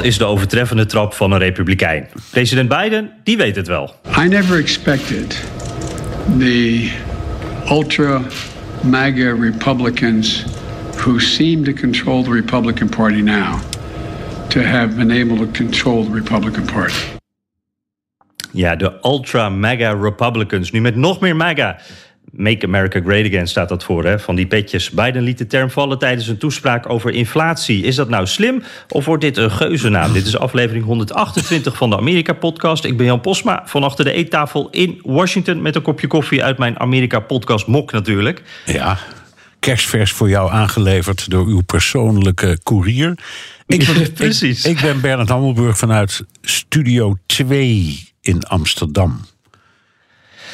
Is de overtreffende trap van een republikein? President Biden, die weet het wel. I never expected the ultra MAGA Republicans who seem to control the Republican Party now to have been able to control the Republican Party. Ja, de ultra MAGA Republicans. Nu met nog meer MAGA. Make America Great Again staat dat voor, hè? van die petjes. Biden liet de term vallen tijdens een toespraak over inflatie. Is dat nou slim of wordt dit een geuzennaam? dit is aflevering 128 van de Amerika-podcast. Ik ben Jan Posma, van achter de eettafel in Washington... met een kopje koffie uit mijn Amerika-podcast Mok natuurlijk. Ja, kerstvers voor jou aangeleverd door uw persoonlijke koerier. Ik ben, Precies. Ik, ik ben Bernard Hammelburg vanuit Studio 2 in Amsterdam.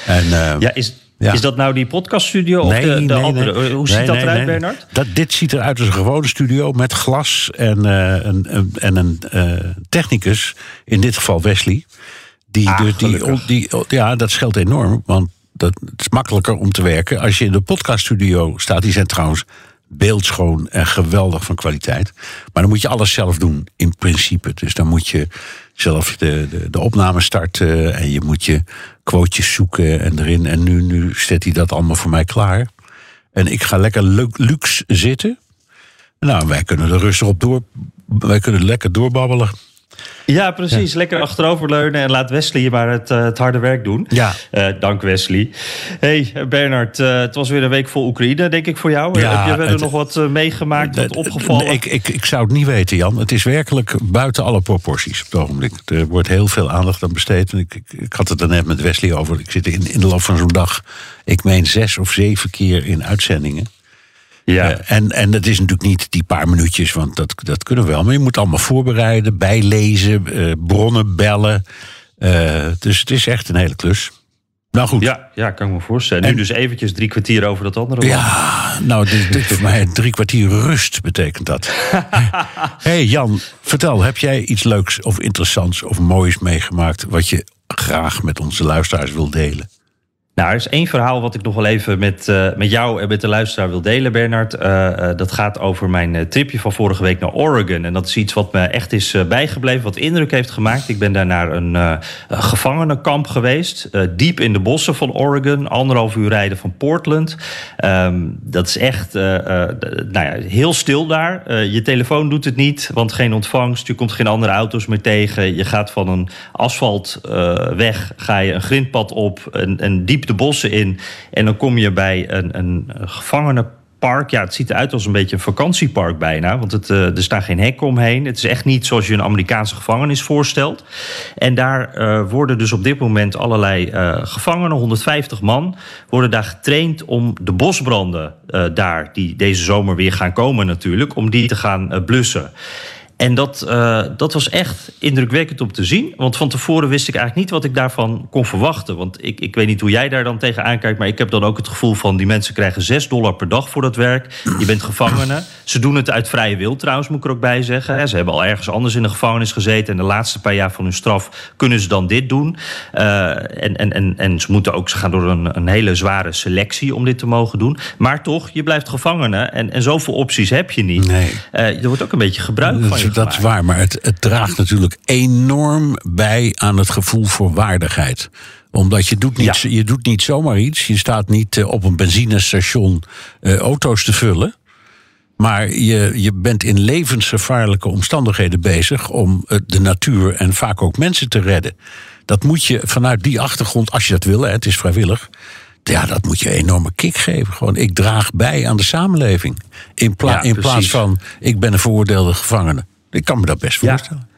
En, uh, ja, is, Ja. is dat nou die podcaststudio of Nee, de, de nee, nee. Hoe ziet Nee, dat nee, eruit, nee. Bernard? Dat, dit ziet eruit als een gewone studio met glas en, eh, een, een- en een eh, technicus, in dit geval Wesley. Die, Ah, dus die, die, ja, dat scheelt enorm, want dat, het is makkelijker om te werken. Als je in de podcaststudio staat, die zijn trouwens beeldschoon en geweldig van kwaliteit. Maar dan moet je alles zelf doen, in principe. Dus dan moet je zelf de, de, de opname starten en je moet je quotejes zoeken en erin. En nu, nu zet hij dat allemaal voor mij klaar. En ik ga lekker lu- luxe zitten. Nou, wij kunnen er rustig op door. Wij kunnen lekker doorbabbelen. Ja, precies. Lekker achteroverleunen en laat Wesley maar het, eh, het harde werk doen. Ja. Eh, dank Wesley. Hey Bernard, eh, het was weer een week vol Oekraïne, denk ik voor jou. Ja, Heb je verder nog wat meegemaakt, wat opgevallen? Nee, ik, ik, ik zou het niet weten, Jan. Het is werkelijk buiten alle proporties op het ogenblik. Er wordt heel veel aandacht aan besteed. En ik, ik, ik had het er net met Wesley over. Ik zit in, in de loop van zo'n dag, ik meen zes of zeven keer in uitzendingen. Ja. Eh, en, en dat is natuurlijk niet die paar minuutjes, want dat, dat kunnen we wel. Maar je moet allemaal voorbereiden, bijlezen, eh, bronnen bellen. Eh, dus het is echt een hele klus. Nou goed. ja, ja, kan ik me voorstellen. Nu En- dus eventjes drie kwartier over dat andere land. Ja, nou, dit, dit voor mij drie kwartier rust betekent dat. hey Jan, vertel, heb jij iets leuks of interessants of moois meegemaakt... wat je graag met onze luisteraars wil delen? Nou, er is één verhaal wat ik nog wel even met, eh, met jou en met de luisteraar wil delen, Bernard. Eh, eh, dat gaat over mijn tripje van vorige week naar Oregon. En dat is iets wat me echt is bijgebleven, wat indruk heeft gemaakt. Ik ben daar naar een gevangenenkamp geweest, diep in de bossen van Oregon. Anderhalf uur rijden van Portland. Ehm, dat is echt nou ja, heel stil daar. Je telefoon doet het niet, want geen ontvangst. Je komt geen andere auto's meer tegen. Je gaat van een asfaltweg, ga je een grindpad op, een, een diep de bossen in. En dan kom je bij een, een gevangenenpark. Ja, het ziet eruit als een beetje een vakantiepark bijna. Want het, eh, er staan geen hekken omheen. Het is echt niet zoals je een Amerikaanse gevangenis voorstelt. En daar eh, worden dus op dit moment allerlei eh, gevangenen, 150 man, worden daar getraind om de bosbranden daar, die deze zomer weer gaan komen natuurlijk, om die te gaan blussen. En dat, eh, dat was echt indrukwekkend om te zien. Want van tevoren wist ik eigenlijk niet wat ik daarvan kon verwachten. Want ik, ik weet niet hoe jij daar dan tegenaan kijkt. Maar ik heb dan ook het gevoel van die mensen krijgen 6 dollar per dag voor dat werk. Je bent gevangene. Ze doen het uit vrije wil trouwens, moet ik er ook bij zeggen. Ze hebben al ergens anders in de gevangenis gezeten. En de laatste paar jaar van hun straf kunnen ze dan dit doen. Eh, en, en, en, en ze, moeten ook, ze gaan door een, een hele zware selectie om dit te mogen doen. Maar toch, je blijft gevangene. En, en zoveel opties heb je niet. Nee. Eh, er wordt ook een beetje gebruik van Dat, is- waar, maar het, het draagt natuurlijk enorm bij aan het gevoel voor waardigheid. Omdat je doet niet, Ja. je doet niet zomaar iets. Je staat niet eh, op een benzinestation eh, auto's te vullen. Maar je, je bent in levensgevaarlijke omstandigheden bezig om eh, de natuur en vaak ook mensen te redden. Dat moet je vanuit die achtergrond, als je dat wil, hè, het is vrijwillig. Ja, dat moet je een enorme kick geven. Gewoon, ik draag bij aan de samenleving. In, pla- Ja, in plaats van, ik ben een veroordeelde gevangene. Ik kan me dat best voorstellen.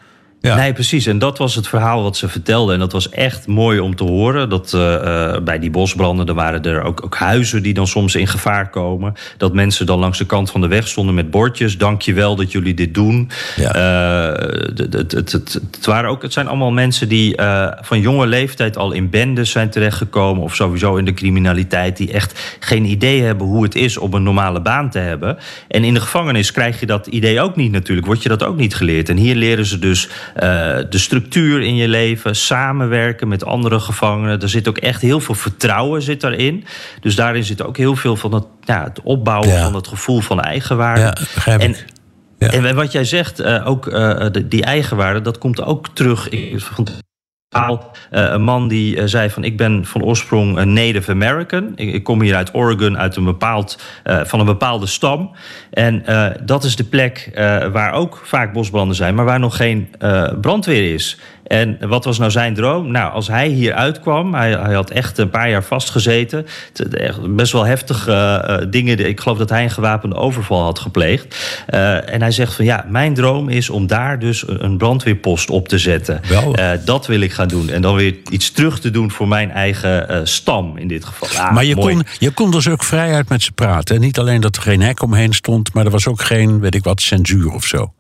Ja. Nee, precies. En dat was het verhaal wat ze vertelde. En dat was echt mooi om te horen. Dat uh, bij die bosbranden, er waren er ook, ook, huizen die dan soms in gevaar komen. Dat mensen dan langs de kant van de weg stonden met bordjes. Dank je wel dat jullie dit doen. Ja. Uh, het, het, het, het, waren ook, het zijn allemaal mensen die van jonge leeftijd al in bendes zijn terechtgekomen. Of sowieso in de criminaliteit. Die echt geen idee hebben hoe het is om een normale baan te hebben. En in de gevangenis krijg je dat idee ook niet natuurlijk. Word je dat ook niet geleerd. En hier leren ze dus de structuur in je leven, samenwerken met andere gevangenen. Er zit ook echt heel veel vertrouwen zit daarin. Dus daarin zit ook heel veel van het, ja, het opbouwen Ja. van het gevoel van eigenwaarde. Ja, begrijp ik. en, en wat jij zegt, uh, ook de, die eigenwaarde, dat komt ook terug. Uh, een man die uh, zei van ik ben van oorsprong een Native American. Ik, kom hier uit Oregon, uit een bepaald, uh, van een bepaalde stam. En dat is de plek waar ook vaak bosbranden zijn, maar waar nog geen brandweer is. En wat was nou zijn droom? Nou, als hij hier uitkwam, hij, hij had echt een paar jaar vastgezeten. Best wel heftige uh, dingen. Ik geloof dat hij een gewapende overval had gepleegd. Uh, en hij zegt van ja, mijn droom is om daar dus een brandweerpost op te zetten. Dat wil ik gaan doen. En dan weer iets terug te doen voor mijn eigen stam in dit geval. Ah, maar je mooi. kon, je kon dus ook vrijuit met ze praten. En niet alleen dat er geen hek omheen stond, maar er was ook geen, weet ik wat, censuur of zo.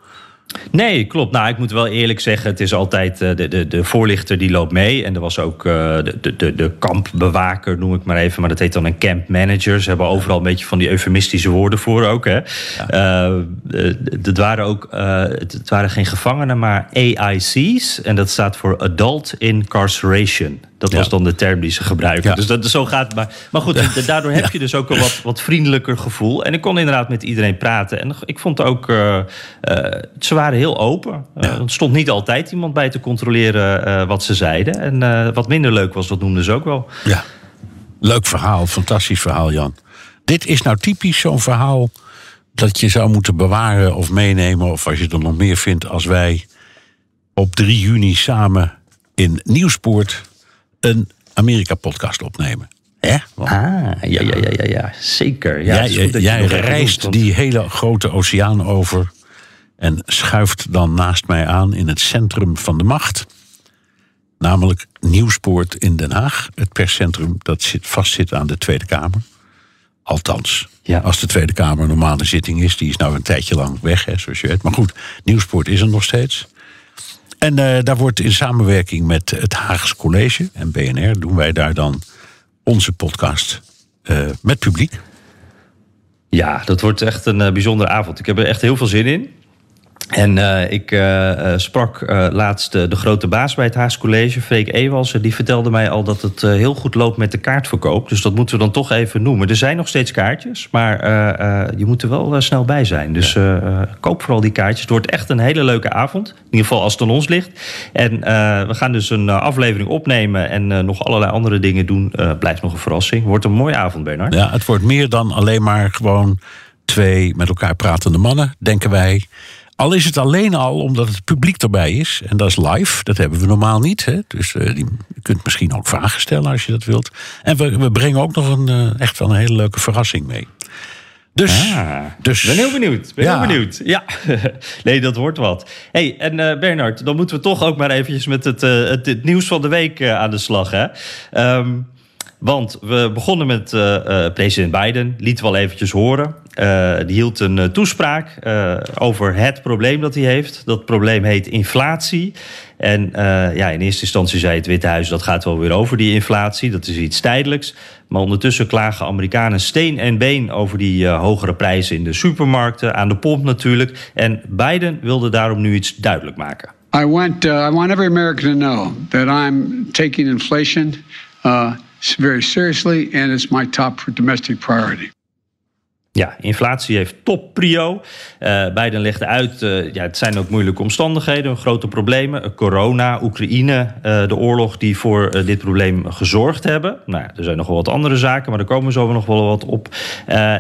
Nee, klopt. Nou, ik moet wel eerlijk zeggen, het is altijd uh, de, de, de voorlichter die loopt mee. En er was ook uh, de, de, de kampbewaker, noem ik maar even. Maar dat heet dan een camp manager. Ze hebben overal een beetje van die eufemistische woorden voor ook. Hè. Ja. Uh, het, waren ook het waren geen gevangenen, maar AIC's. En dat staat voor Adult Incarceration. Dat was dan de term die ze gebruiken. Ja. Dus dat, zo gaat het maar. Maar goed, daardoor heb je dus ook een wat, wat vriendelijker gevoel. En ik kon inderdaad met iedereen praten. En ik vond ook, uh, uh, ze waren heel open. Uh, er stond niet altijd iemand bij te controleren wat ze zeiden. En wat minder leuk was, dat noemden ze ook wel. Ja, leuk verhaal, fantastisch verhaal, Jan. Dit is nou typisch zo'n verhaal dat je zou moeten bewaren of meenemen. Of als je er nog meer vindt, als wij op 3 juni samen in Nieuwspoort een Amerika-podcast opnemen. Hè? Want, ah, ja, ja, ja, ja, ja. zeker. Ja, jij jij reist doet, die hele grote oceaan over en schuift dan naast mij aan in het centrum van de macht. Namelijk Nieuwspoort in Den Haag, het perscentrum dat zit, vastzit aan de Tweede Kamer. Althans, ja. als de Tweede Kamer een normale zitting is, die is nou een tijdje lang weg, hè, zoals je weet. Maar goed, Nieuwspoort is er nog steeds. En uh, daar wordt in samenwerking met het Haags College en BNR doen wij daar dan onze podcast uh, met publiek. Ja, dat wordt echt een uh, bijzondere avond. Ik heb er echt heel veel zin in. En uh, ik uh, sprak uh, laatst de grote baas bij het Haags College, Freek Ewalsen. Die vertelde mij al dat het heel goed loopt met de kaartverkoop. Dus dat moeten we dan toch even noemen. Er zijn nog steeds kaartjes, maar je moet er wel snel bij zijn. Dus koop vooral die kaartjes. Het wordt echt een hele leuke avond. In ieder geval als het aan ons ligt. En we gaan dus een aflevering opnemen en nog allerlei andere dingen doen. blijft nog een verrassing. Wordt een mooie avond, Bernard. Ja, het wordt meer dan alleen maar gewoon twee met elkaar pratende mannen, denken wij. Al is het alleen al omdat het publiek erbij is. En dat is live. Dat hebben we normaal niet. Hè? Dus uh, die, je kunt misschien ook vragen stellen als je dat wilt. En we, we brengen ook nog een, uh, echt wel een hele leuke verrassing mee. Dus, ah, dus ben heel benieuwd. Ben ja. heel benieuwd. Ja, nee, dat wordt wat. hey, en uh, Bernard, dan moeten we toch ook maar eventjes met het, het, het nieuws van de week aan de slag. Hè? Um, want we begonnen met president Biden. Liet wel eventjes horen. Uh, die hield een uh, toespraak uh, over het probleem dat hij heeft. Dat probleem heet inflatie. En ja, in eerste instantie zei het Witte Huis... dat gaat wel weer over die inflatie, dat is iets tijdelijks. Maar ondertussen klagen Amerikanen steen en been... over die hogere prijzen in de supermarkten, aan de pomp natuurlijk. En Biden wilde daarom nu iets duidelijk maken. I want, I want every American to know that I'm taking inflation very seriously... and it's my top domestic priority. Ja, inflatie heeft top prio. Uh, Biden legde uit, uh, ja, het zijn ook moeilijke omstandigheden, grote problemen. Corona, Oekraïne, de oorlog die voor dit probleem gezorgd hebben. Nou, er zijn nog wel wat andere zaken, maar daar komen zo nog wel wat op.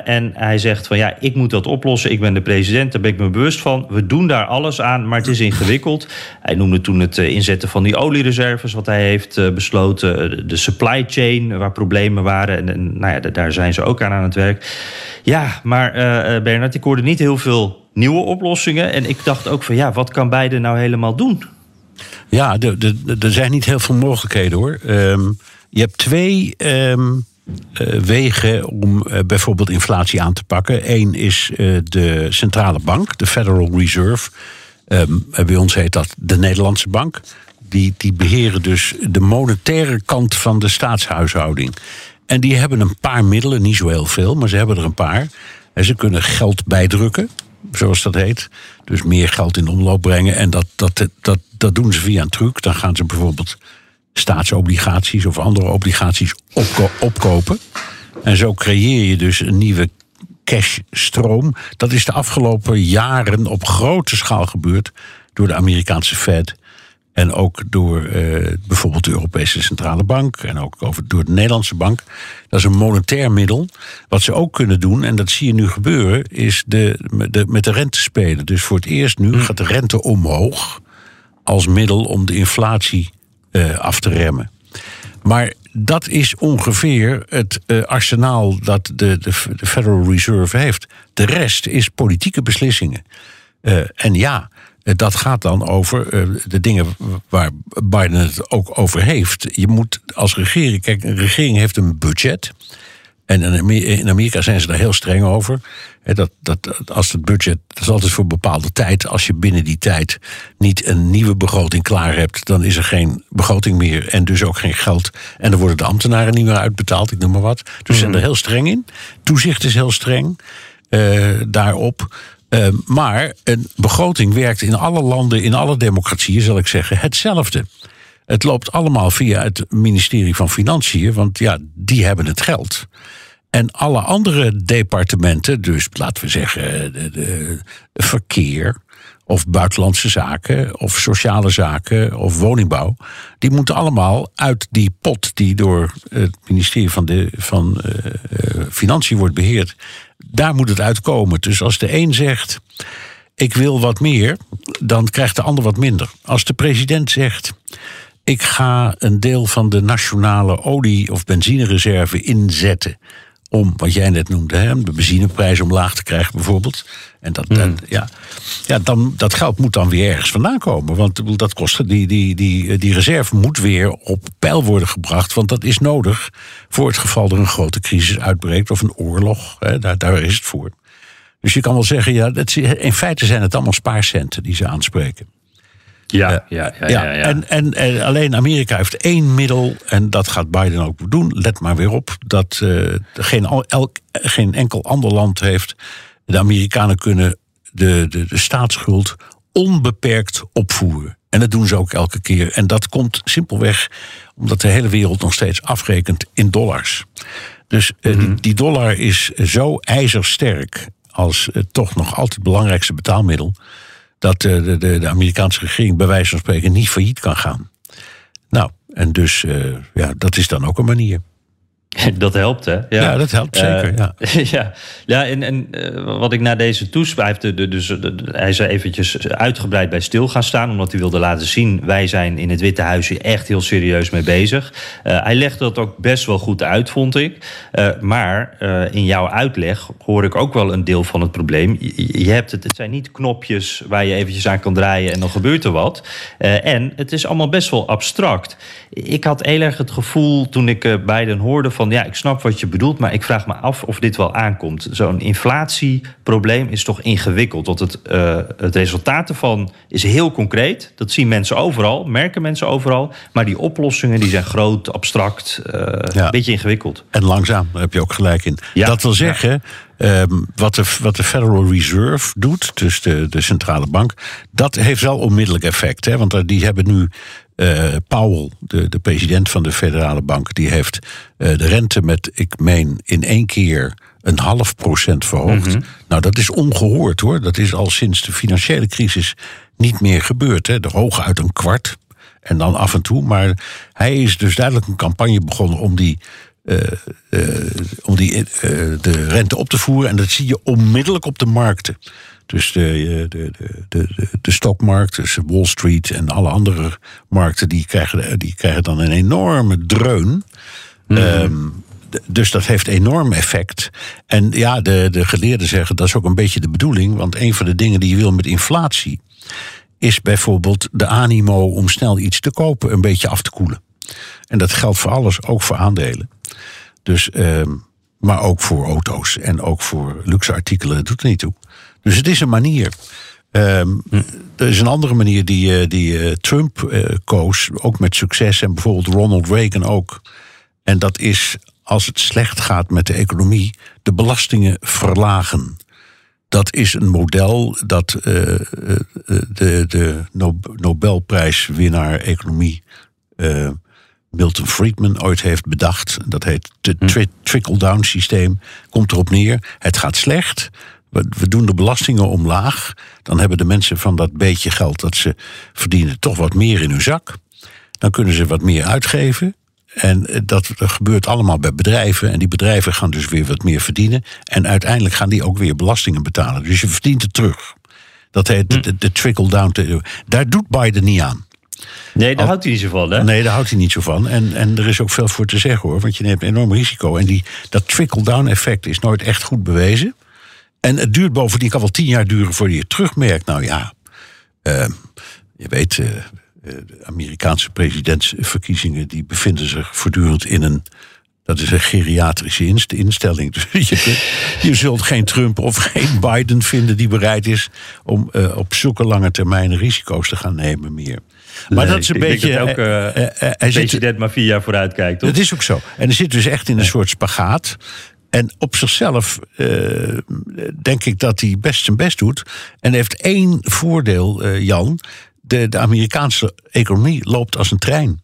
en hij zegt van ja, ik moet dat oplossen. Ik ben de president, daar ben ik me bewust van. We doen daar alles aan, maar het is ingewikkeld. Hij noemde toen het inzetten van die oliereserves, wat hij heeft besloten. De supply chain, waar problemen waren. En, en nou ja, daar zijn ze ook aan aan het werk. Ja, maar uh, Bernard, ik hoorde niet heel veel nieuwe oplossingen. En ik dacht ook van ja, wat kan Biden nou helemaal doen? Ja, er zijn niet heel veel mogelijkheden hoor. Ehm, je hebt twee ehm, eh, wegen om eh, bijvoorbeeld inflatie aan te pakken. Eén is eh, de centrale bank, de Federal Reserve. Ehm, bij ons heet dat de Nederlandse bank. Die, die beheren dus de monetaire kant van de staatshuishouding. En die hebben een paar middelen, niet zo heel veel, maar ze hebben er een paar. En ze kunnen geld bijdrukken, zoals dat heet. Dus meer geld in omloop brengen. En dat, dat, dat, dat doen ze via een truc. Dan gaan ze bijvoorbeeld staatsobligaties of andere obligaties opko- opkopen. En zo creëer je dus een nieuwe cashstroom. Dat is de afgelopen jaren op grote schaal gebeurd door de Amerikaanse Fed. En ook door eh, bijvoorbeeld de Europese Centrale Bank. En ook over, door de Nederlandse Bank. Dat is een monetair middel. Wat ze ook kunnen doen, en dat zie je nu gebeuren, is de, met de, met de rente spelen. Dus voor het eerst nu gaat de rente omhoog. Als middel om de inflatie eh, af te remmen. Maar dat is ongeveer het eh, arsenaal dat de, de, de Federal Reserve heeft. De rest is politieke beslissingen. En ja, dat gaat dan over eh, de dingen waar Biden het ook over heeft. Je moet als regering, kijk, een regering heeft een budget. En in Amer- in Amerika zijn ze daar heel streng over. Dat, dat, als het budget, dat is altijd voor bepaalde tijd. Als je binnen die tijd niet een nieuwe begroting klaar hebt, dan is er geen begroting meer. En dus ook geen geld. En dan worden de ambtenaren niet meer uitbetaald, ik noem maar wat. Dus ze zijn er heel streng in. Toezicht is heel streng eh, daarop. Eh, maar een begroting werkt in alle landen, in alle democratieën, zal ik zeggen, hetzelfde. Het loopt allemaal via het ministerie van Financiën, want ja, die hebben het geld. En alle andere departementen, dus laten we zeggen de verkeer, of buitenlandse zaken, of sociale zaken, of woningbouw, die moeten allemaal uit die pot die door het ministerie van, de, van eh, eh, Financiën wordt beheerd, daar moet het uitkomen. Dus als de een zegt, ik wil wat meer, dan krijgt de ander wat minder. Als de president zegt, ik ga een deel van de nationale olie- of benzinereserve inzetten. Om, wat jij net noemde, hè, de benzineprijs omlaag te krijgen bijvoorbeeld. En dat, dat- ja, ja, dan, dat geld moet dan weer ergens vandaan komen. Want dat kost, die, die, die, die reserve moet weer op peil worden gebracht. Want dat is nodig voor het geval er een grote crisis uitbreekt. Of een oorlog. Hè, daar, daar is het voor. Dus je kan wel zeggen, ja, dat, in feite zijn het allemaal spaarcenten die ze aanspreken. Ja, ja, ja. ja, Ja, ja. En, en, en alleen Amerika heeft één middel, en dat gaat Biden ook doen. Let maar weer op dat eh, geen, elk, geen enkel ander land heeft. De Amerikanen kunnen de, de, de staatsschuld onbeperkt opvoeren. En dat doen ze ook elke keer. En dat komt simpelweg omdat de hele wereld nog steeds afrekent in dollars. Dus eh, die, die dollar is zo ijzersterk als eh, toch nog altijd het belangrijkste betaalmiddel dat eh, de, de, de Amerikaanse regering bij wijze van spreken niet failliet kan gaan. Nou, en dus eh, ja, dat is dan ook een manier. Dat helpt, hè? Ja, dat helpt zeker, Eh, ja. ja. ja, en, en eh, wat ik na deze toespraak... de- de- Dus, de- hij is er eventjes uitgebreid bij stil gaan staan... omdat hij wilde laten zien... wij zijn in het Witte Huis hier echt heel serieus mee bezig. Eh, hij legde dat ook best wel goed uit, vond ik. Maar in jouw uitleg hoor ik ook wel een deel van het probleem. Je, je hebt het, het zijn niet knopjes waar je eventjes aan kan draaien... en dan gebeurt er wat. En het is allemaal best wel abstract. Ik had heel erg het gevoel toen ik Biden hoorde van... ja, ik snap wat je bedoelt, maar ik vraag me af of dit wel aankomt. Zo'n inflatieprobleem is toch ingewikkeld. Want het, eh, het resultaat ervan is heel concreet. Dat zien mensen overal, merken mensen overal. Maar die oplossingen die zijn groot, abstract, eh, Ja. een beetje ingewikkeld. En langzaam, daar heb je ook gelijk in. Ja, dat wil zeggen, ehm, wat, de, wat de Federal Reserve doet, dus de, de centrale bank, dat heeft wel onmiddellijk effect. Hè? Want die hebben nu. Eh, Powell, de, de president van de federale bank, die heeft eh, de rente met, ik meen, in één keer een half procent verhoogd. Nou, dat is ongehoord hoor. Dat is al sinds de financiële crisis niet meer gebeurd. Hè. De hooguit een kwart. En dan af en toe. Maar hij is dus duidelijk een campagne begonnen om die eh, om die, de rente op te voeren. En dat zie je onmiddellijk op de markten. Dus de, eh, de, de, de, de, stokmarkt, dus Wall Street en alle andere markten, die krijgen, die krijgen dan een enorme dreun. Ehm, dus dat heeft enorm effect. En ja, de, de geleerden zeggen dat is ook een beetje de bedoeling. Want een van de dingen die je wil met inflatie is bijvoorbeeld de animo om snel iets te kopen een beetje af te koelen. En dat geldt voor alles, ook voor aandelen. Dus, ehm, maar ook voor auto's en ook voor luxe artikelen, dat doet er niet toe. Dus het is een manier. Ehm, Er is een andere manier die, eh, die eh, Trump eh, koos, ook met succes, en bijvoorbeeld Ronald Reagan ook. En dat is als het slecht gaat met de economie, de belastingen verlagen. Dat is een model dat uh, de, de Nobelprijswinnaar economie uh, Milton Friedman ooit heeft bedacht. Dat heet het hm. trickle-down systeem. Komt erop neer, het gaat slecht. We doen de belastingen omlaag. Dan hebben de mensen van dat beetje geld dat ze verdienen toch wat meer in hun zak. Dan kunnen ze wat meer uitgeven. En eh, dat gebeurt allemaal bij bedrijven. En die bedrijven gaan dus weer wat meer verdienen. En uiteindelijk gaan die ook weer belastingen betalen. Dus je verdient het terug. Dat heet de, de, trickle-down. Daar doet Biden niet aan. Nee, daar houdt hij niet zo van, hè? Nee, daar houdt hij niet zo van. En, en er is ook veel voor te zeggen, hoor. Want je neemt een enorm risico. En die, dat trickle-down effect is nooit echt goed bewezen. En het duurt bovendien, kan wel tien jaar duren voordat je het terugmerkt. Nou ja, uh, je weet, uh, de Amerikaanse presidentsverkiezingen... die bevinden zich voortdurend in een... Dat is een geriatrische instelling. Dus je, je zult geen Trump of geen Biden vinden die bereid is om uh, op zulke lange termijn risico's te gaan nemen meer. Maar nee, dat is een beetje. Dat ook, uh, uh, president maar vier jaar vooruit kijkt. Toch? Dat is ook zo. En er zit dus echt in een soort spagaat. En op zichzelf uh, denk ik dat hij best zijn best doet. En heeft één voordeel, uh, Jan. De, de Amerikaanse economie loopt als een trein.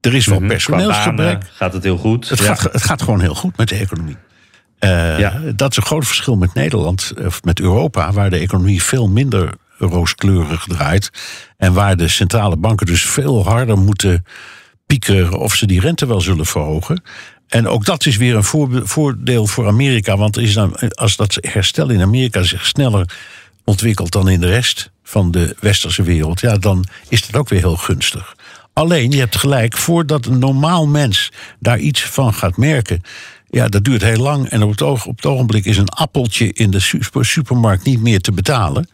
Er is wel -hmm. personeelsgebrek. Gaat het heel goed? Het, ja. gaat, het gaat gewoon heel goed met de economie. Uh, ja. Dat is een groot verschil met Nederland, of met Europa, waar de economie veel minder rooskleurig draait. En waar de centrale banken dus veel harder moeten piekeren of ze die rente wel zullen verhogen. En ook dat is weer een voordeel voor Amerika. Want is dan, als dat herstel in Amerika zich sneller ontwikkelt dan in de rest van de westerse wereld, ja, dan is dat ook weer heel gunstig. Alleen, je hebt gelijk, voordat een normaal mens daar iets van gaat merken. Ja, dat duurt heel lang. En op het, oog, op het ogenblik is een appeltje in de supermarkt niet meer te betalen.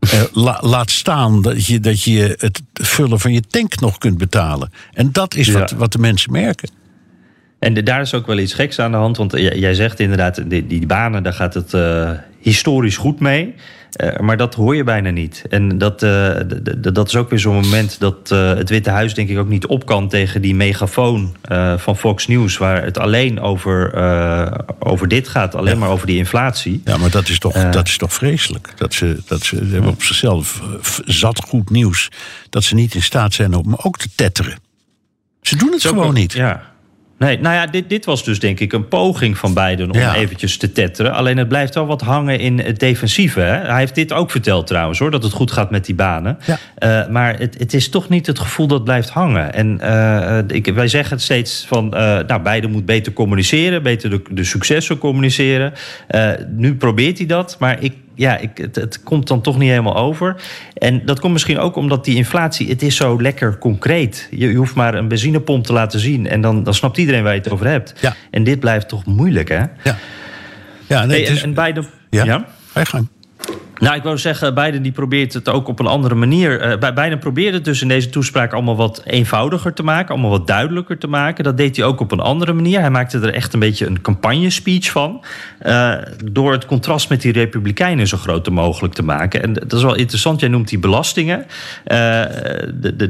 Uh, la, laat staan dat je, dat je het vullen van je tank nog kunt betalen. En dat is ja. wat, wat de mensen merken. En de, daar is ook wel iets geks aan de hand. Want jij zegt inderdaad, die, die banen, daar gaat het uh, historisch goed mee. Uh, maar dat hoor je bijna niet. En dat, uh, dat is ook weer zo'n moment dat het Witte Huis denk ik ook niet op kan tegen die megafoon van Fox News, waar het alleen over, over dit gaat, alleen ja. maar over die inflatie. Ja, maar dat is toch, dat is toch vreselijk. Dat ze, dat ze, ze hebben op zichzelf zat goed nieuws dat ze niet in staat zijn om ook te tetteren. Ze doen het gewoon niet. Ja. Nee, nou ja, dit, dit was dus denk ik een poging van Biden om ja. eventjes te tetteren. Alleen het blijft wel wat hangen in het defensieve. Hè? Hij heeft dit ook verteld trouwens hoor, dat het goed gaat met die banen. Ja. Uh, maar het, het is toch niet het gevoel dat blijft hangen. En uh, ik, wij zeggen het steeds van, uh, nou Biden moet beter communiceren, beter de, de successen communiceren. nu probeert hij dat, maar ik ja, ik, het, het, komt dan toch niet helemaal over. En dat komt misschien ook omdat die inflatie, het is zo lekker concreet. Je, je hoeft maar een benzinepomp te laten zien en dan, dan snapt iedereen waar je het over hebt. Ja. En dit blijft toch moeilijk, hè? Ja. Ja, nee, hey, en, en bij de. Ja, ja? Ga gang. Nou, ik wou zeggen, Biden die probeert het ook op een andere manier. Uh, Biden probeerde het dus in deze toespraak allemaal wat eenvoudiger te maken, allemaal wat duidelijker te maken. Dat deed hij ook op een andere manier. Hij maakte er echt een beetje een campagne-speech van. Uh, door het contrast met die Republikeinen zo groot mogelijk te maken. En dat is wel interessant, jij noemt die belastingen. Uh,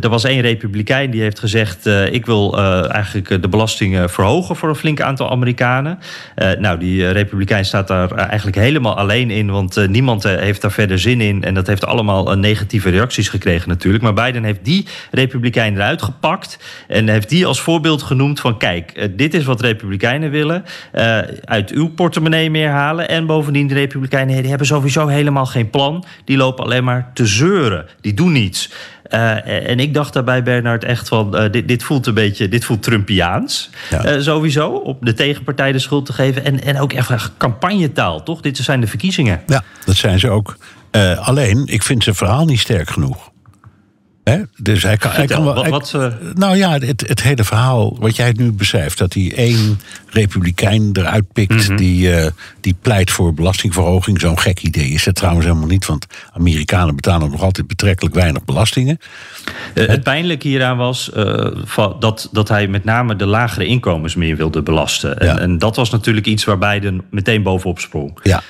er was één Republikein die heeft gezegd: Ik wil eigenlijk de belastingen verhogen voor een flink aantal Amerikanen. nou, die Republikein staat daar eigenlijk helemaal alleen in, want niemand heeft daar verder zin in. En dat heeft allemaal negatieve reacties gekregen natuurlijk. Maar Biden heeft die Republikein eruit gepakt. En heeft die als voorbeeld genoemd van... kijk, dit is wat Republikeinen willen. Uh, uit uw portemonnee meer halen. En bovendien, de Republikeinen die hebben sowieso helemaal geen plan. Die lopen alleen maar te zeuren. Die doen niets. Uh, en ik dacht daarbij, Bernard, echt van... Uh, dit, dit, voelt een beetje, dit voelt Trumpiaans. Ja. Uh, sowieso, op de tegenpartij de schuld te geven. En, en ook echt campagnetaal, toch? Dit zijn de verkiezingen. Ja, dat zijn ze ook. alleen, ik vind zijn verhaal niet sterk genoeg. Dus hij kan, hij kan wel. wat- hij- wat, eh, nou ja, het, het hele verhaal wat jij nu beschrijft, dat hij één republikein eruit pikt Mhm. die, eh, die pleit voor belastingverhoging. Zo'n gek idee is het trouwens helemaal niet, want Amerikanen betalen nog altijd betrekkelijk weinig belastingen. Eh, het pijnlijke hieraan was dat, dat hij met name de lagere inkomens meer wilde belasten. En, Ja. en dat was natuurlijk iets waar Biden meteen bovenop sprong. Ja.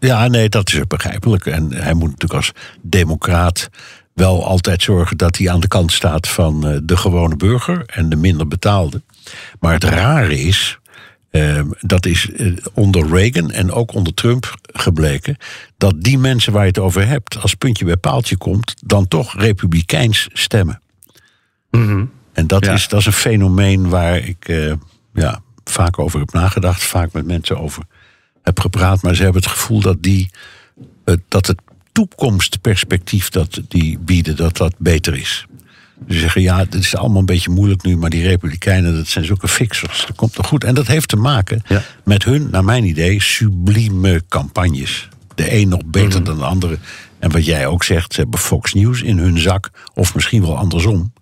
ja, nee, dat is begrijpelijk. En hij moet natuurlijk als democraat wel altijd zorgen dat hij aan de kant staat van eh, de gewone burger en de minder betaalde. Maar het rare is, eh, dat is eh, onder Reagan en ook onder Trump gebleken, dat die mensen waar je het over hebt, als puntje bij paaltje komt, dan toch republikeins stemmen. En dat, Ja. is, dat is een fenomeen waar ik eh, ja, vaak over heb nagedacht, vaak met mensen over heb gepraat. Maar ze hebben het gevoel dat, die, dat het toekomstperspectief dat die bieden, dat dat beter is. Ze zeggen, ja, het is allemaal een beetje moeilijk nu, maar die republikeinen, dat zijn zulke fixers. Dat komt toch goed. En dat heeft te maken Ja. met hun, naar mijn idee, sublieme campagnes. De een nog beter dan de andere. En wat jij ook zegt, ze hebben Fox News in hun zak, of misschien wel andersom.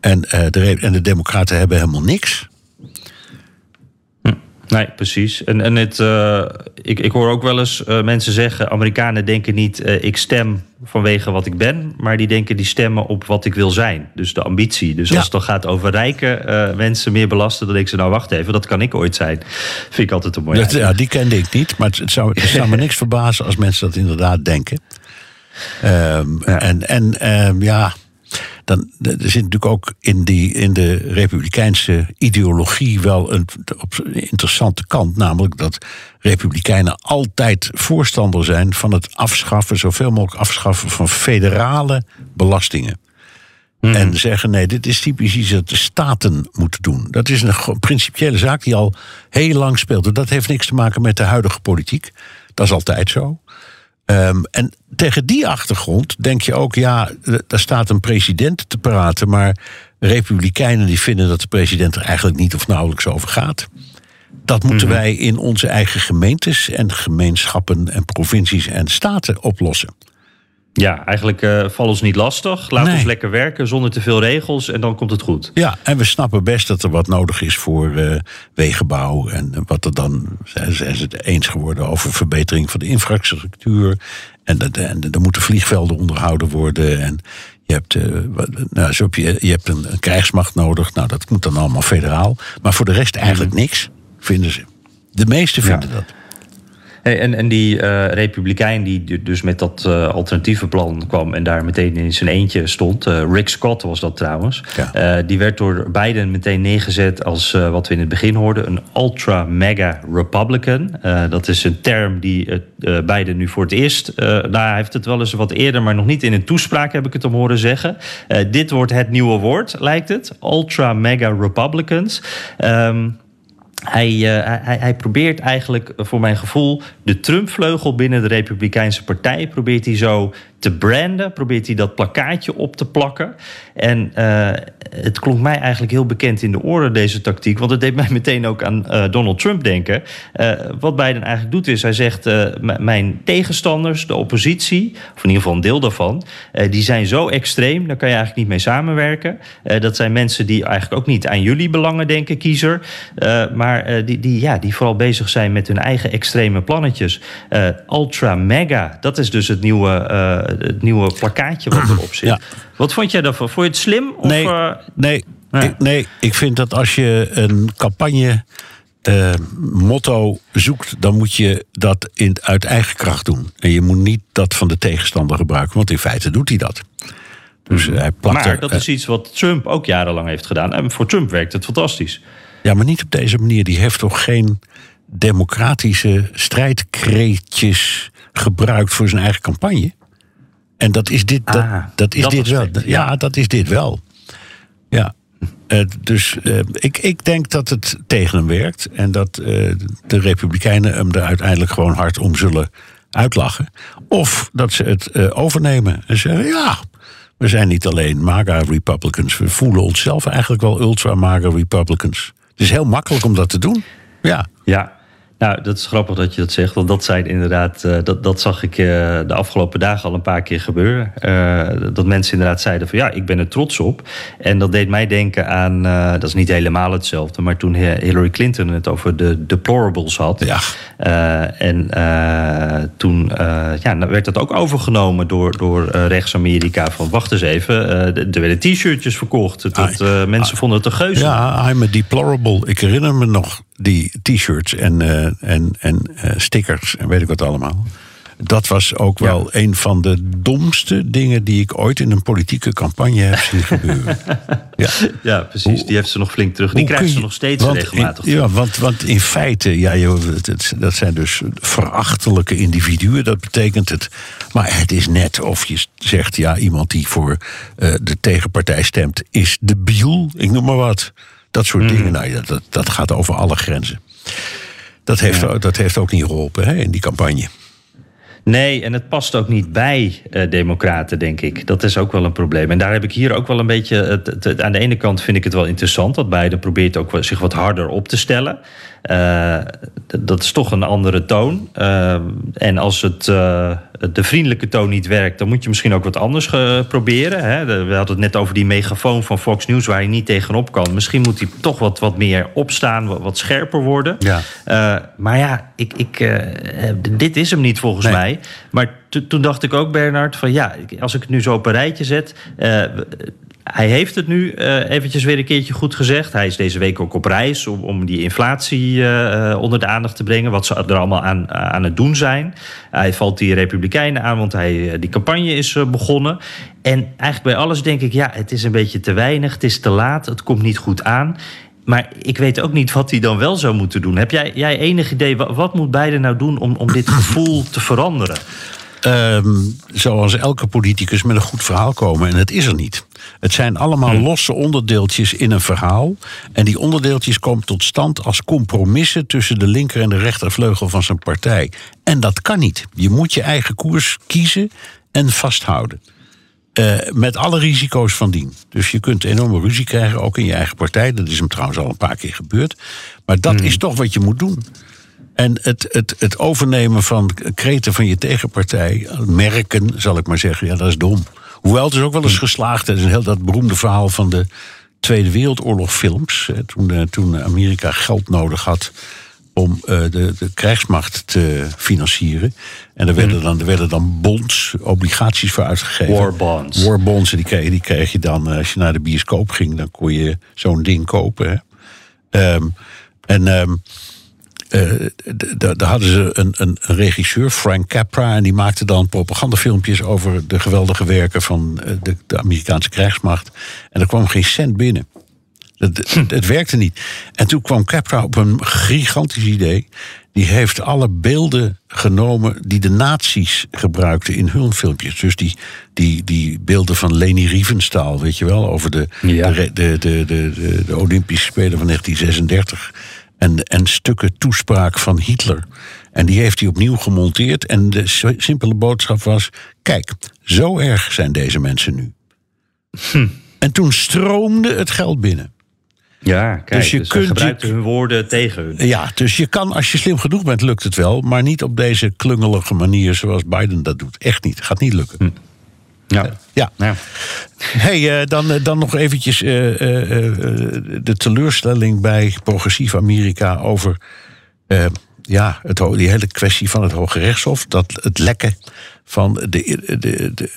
En, eh, de, en de Democraten hebben helemaal niks. Nee, precies. En, en het, eh, ik, ik hoor ook wel eens eh, mensen zeggen: Amerikanen denken niet, eh, ik stem vanwege wat ik ben, maar die denken die stemmen op wat ik wil zijn. Dus de ambitie. Dus Ja. als het dan gaat over rijke mensen meer belasten, dan denk ze: nou wacht even, dat kan ik ooit zijn. Vind ik altijd een mooi. Dat, ja, die kende ik niet, maar het, het zou, het zou me niks verbazen als mensen dat inderdaad denken. Ehm, En, en ehm, ja, dan, er zit natuurlijk ook in, die, in de republikeinse ideologie wel een interessante kant. Namelijk dat republikeinen altijd voorstander zijn van het afschaffen, zoveel mogelijk afschaffen van federale belastingen. En zeggen: nee, dit is typisch iets dat de staten moeten doen. Dat is een principiële zaak die al heel lang speelt. En dat heeft niks te maken met de huidige politiek. Dat is altijd zo. Ehm, en tegen die achtergrond denk je ook, ja, daar staat een president te praten, maar republikeinen die vinden dat de president er eigenlijk niet of nauwelijks over gaat. Dat moeten wij in onze eigen gemeentes en gemeenschappen en provincies en staten oplossen. Ja, eigenlijk val ons niet lastig. Laat Nee. ons lekker werken zonder te veel regels en dan komt het goed. Ja, en we snappen best dat er wat nodig is voor eh, wegenbouw. En wat er dan zijn ze het eens geworden over verbetering van de infrastructuur. En, dat- en er moeten vliegvelden onderhouden worden. En je hebt, eh, nou, zo heb je, je hebt een, een krijgsmacht nodig. Nou, dat moet dan allemaal federaal. Maar voor de rest eigenlijk niks, vinden ze. De meesten vinden dat. Hey, en, en die eh, republikein die du- dus met dat eh, alternatieve plan kwam en daar meteen in zijn eentje stond, eh, Rick Scott was dat trouwens, Ja. Die werd door Biden meteen neergezet als wat we in het begin hoorden, een ultra-mega Republican. Dat is een term die Biden nu voor het eerst, nou hij heeft het wel eens wat eerder, maar nog niet in een toespraak heb ik het hem horen zeggen. Dit wordt het nieuwe woord, lijkt het, ultra-mega Republicans. Ehm hij, eh, hij- hij, hij probeert eigenlijk, eh, voor mijn gevoel, de Trump-vleugel binnen de Republikeinse Partij. Probeert hij zo te branden, probeert hij dat plakkaatje op te plakken. En eh, het klonk mij eigenlijk heel bekend in de oren, deze tactiek. Want het deed mij meteen ook aan eh, Donald Trump denken. Eh, wat Biden eigenlijk doet, is hij zegt: Mijn tegenstanders, de oppositie, of in ieder geval een deel daarvan, die zijn zo extreem, daar kan je eigenlijk niet mee samenwerken. Dat zijn mensen die eigenlijk ook niet aan jullie belangen denken, kiezer. Maar die, die, ja, die vooral bezig zijn met hun eigen extreme plannetjes. Ultra mega, dat is dus het nieuwe, het nieuwe plakkaatje wat erop zit. Ja. Wat vond jij daarvan? Vond je het slim? Of, Nee, eh, nee, Nee. Ik, nee, ik vind dat als je een campagne eh, motto zoekt, dan moet je dat in, uit eigen kracht doen. En je moet niet dat van de tegenstander gebruiken, want in feite doet hij dat. Dus hij plakt maar er, dat eh, is iets wat Trump ook jarenlang heeft gedaan. En voor Trump werkt het fantastisch. Ja, maar niet op deze manier. Die heeft toch geen democratische strijdkreetjes gebruikt voor zijn eigen campagne? En dat is dit, dat, Ah, dat is dat dit wel. Ja, ja. dat is dit wel. Ja. Eh, dus eh, ik, ik denk dat het tegen hem werkt. En dat eh, de Republikeinen hem er uiteindelijk gewoon hard om zullen uitlachen. Of dat ze het overnemen en zeggen: ja, we zijn niet alleen MAGA Republicans. We voelen onszelf eigenlijk wel ultra MAGA Republicans. Het is heel makkelijk om dat te doen. Ja. Ja. Nou, dat is grappig dat je dat zegt. Want dat zijn inderdaad, uh, dat, dat zag ik uh, de afgelopen dagen al een paar keer gebeuren. Uh, dat mensen inderdaad zeiden van ja, ik ben er trots op. En dat deed mij denken aan, dat is niet helemaal hetzelfde, maar toen Hillary Clinton het over de deplorables had. Ja. en toen ja, nou werd dat ook overgenomen door, door rechts-Amerika. Van wacht eens even, er werden t-shirtjes verkocht. Dat, mensen vonden het een geuze. Ja, I'm a deplorable. Ik herinner me nog die t-shirts en, uh, en, en uh, stickers en weet ik wat allemaal. Dat was ook wel een van de domste dingen die ik ooit in een politieke campagne heb zien gebeuren. ja. ja, precies. Die heeft ze nog flink terug. Die krijgt ze nog steeds want regelmatig. In, ja, want, want in feite, ja, joh, dat zijn dus verachtelijke individuen. Dat betekent het. Maar het is net of je zegt, ja, iemand die voor uh, de tegenpartij stemt, is debiel. Ik noem maar wat. Dat soort Mhm. dingen, nou, dat, dat gaat over alle grenzen. Dat heeft, Ja. dat heeft ook niet geholpen hè, in die campagne. Nee, en het past ook niet bij eh, democraten, denk ik. Dat is ook wel een probleem. En daar heb ik hier ook wel een beetje... Het, aan de ene kant vind ik het wel interessant... dat Biden probeert ook zich wat harder op te stellen. Eh, dat is toch een andere toon. Eh, en als het, eh, de vriendelijke toon niet werkt... dan moet je misschien ook wat anders proberen. Hè? We hadden het net over die megafoon van Fox News... waar hij niet tegenop kan. Misschien moet hij toch wat, wat meer opstaan, wat, wat scherper worden. Ja. Maar ja, ik, ik, dit is hem niet volgens Nee. mij. Maar to- toen dacht ik ook, Bernard, van ja, als ik het nu zo op een rijtje zet. Hij heeft het nu eh, eventjes weer een keertje goed gezegd. Hij is deze week ook op reis om, die inflatie eh, eh, onder de aandacht te brengen. Wat ze er allemaal aan, aan het doen zijn. Hij valt die Republikeinen aan, want hij, die campagne is begonnen. En eigenlijk bij alles denk ik, ja, het is een beetje te weinig. Het is te laat, het komt niet goed aan. Maar ik weet ook niet wat hij dan wel zou moeten doen. Heb jij, jij enig idee, wat, wat moet Biden nou doen om, om dit gevoel te veranderen? Ehm, zoals elke politicus met een goed verhaal komen. En het is er niet. Het zijn allemaal losse onderdeeltjes in een verhaal. En die onderdeeltjes komen tot stand als compromissen tussen de linker en de rechtervleugel van zijn partij. En dat kan niet. Je moet je eigen koers kiezen en vasthouden. Eh, met alle risico's van dien. Dus je kunt enorme ruzie krijgen, ook in je eigen partij. Dat is hem trouwens al een paar keer gebeurd. Maar dat is toch wat je moet doen. En het, het, het overnemen van kreten van je tegenpartij, merken, zal ik maar zeggen, ja, dat is dom. Hoewel het is ook wel eens geslaagd. Het is een heel dat beroemde verhaal van de Tweede Wereldoorlog films. hè, Toen, eh, toen Amerika geld nodig had om eh, de, de krijgsmacht te financieren. En er werden, dan, er werden dan bonds, obligaties voor uitgegeven. War bonds. War bonds, en die kreeg, die kreeg je dan, eh, als je naar de bioscoop ging, dan kon je zo'n ding kopen. Hè. Ehm, en ehm, eh, daar hadden ze een, een, regisseur, Frank Capra, en die maakte dan propagandafilmpjes over de geweldige werken van eh, de, de Amerikaanse krijgsmacht. En er kwam geen cent binnen. Het, het, het werkte niet. En toen kwam Capra op een gigantisch idee. Die heeft alle beelden genomen die de nazi's gebruikten in hun filmpjes. Dus die, die, die beelden van Leni Riefenstahl, weet je wel, over de, Ja. de, de, de, de, de Olympische Spelen van 1936. En, en stukken toespraak van Hitler. En die heeft hij opnieuw gemonteerd. En de simpele boodschap was: kijk, zo erg zijn deze mensen nu. En toen stroomde het geld binnen. Ja, kijk, Dus dus je je kunt je- hun woorden tegen hun. Ja, dus je kan, als je slim genoeg bent, lukt het wel. Maar niet op deze klungelige manier zoals Biden dat doet. Echt niet. Gaat niet lukken. Ja. Ja. Ja. Hey, eh, dan, eh, dan nog eventjes eh, de teleurstelling bij progressief Amerika over ja, het, die hele kwestie van het Hoge Rechtshof. Dat het lekken van de, de, de,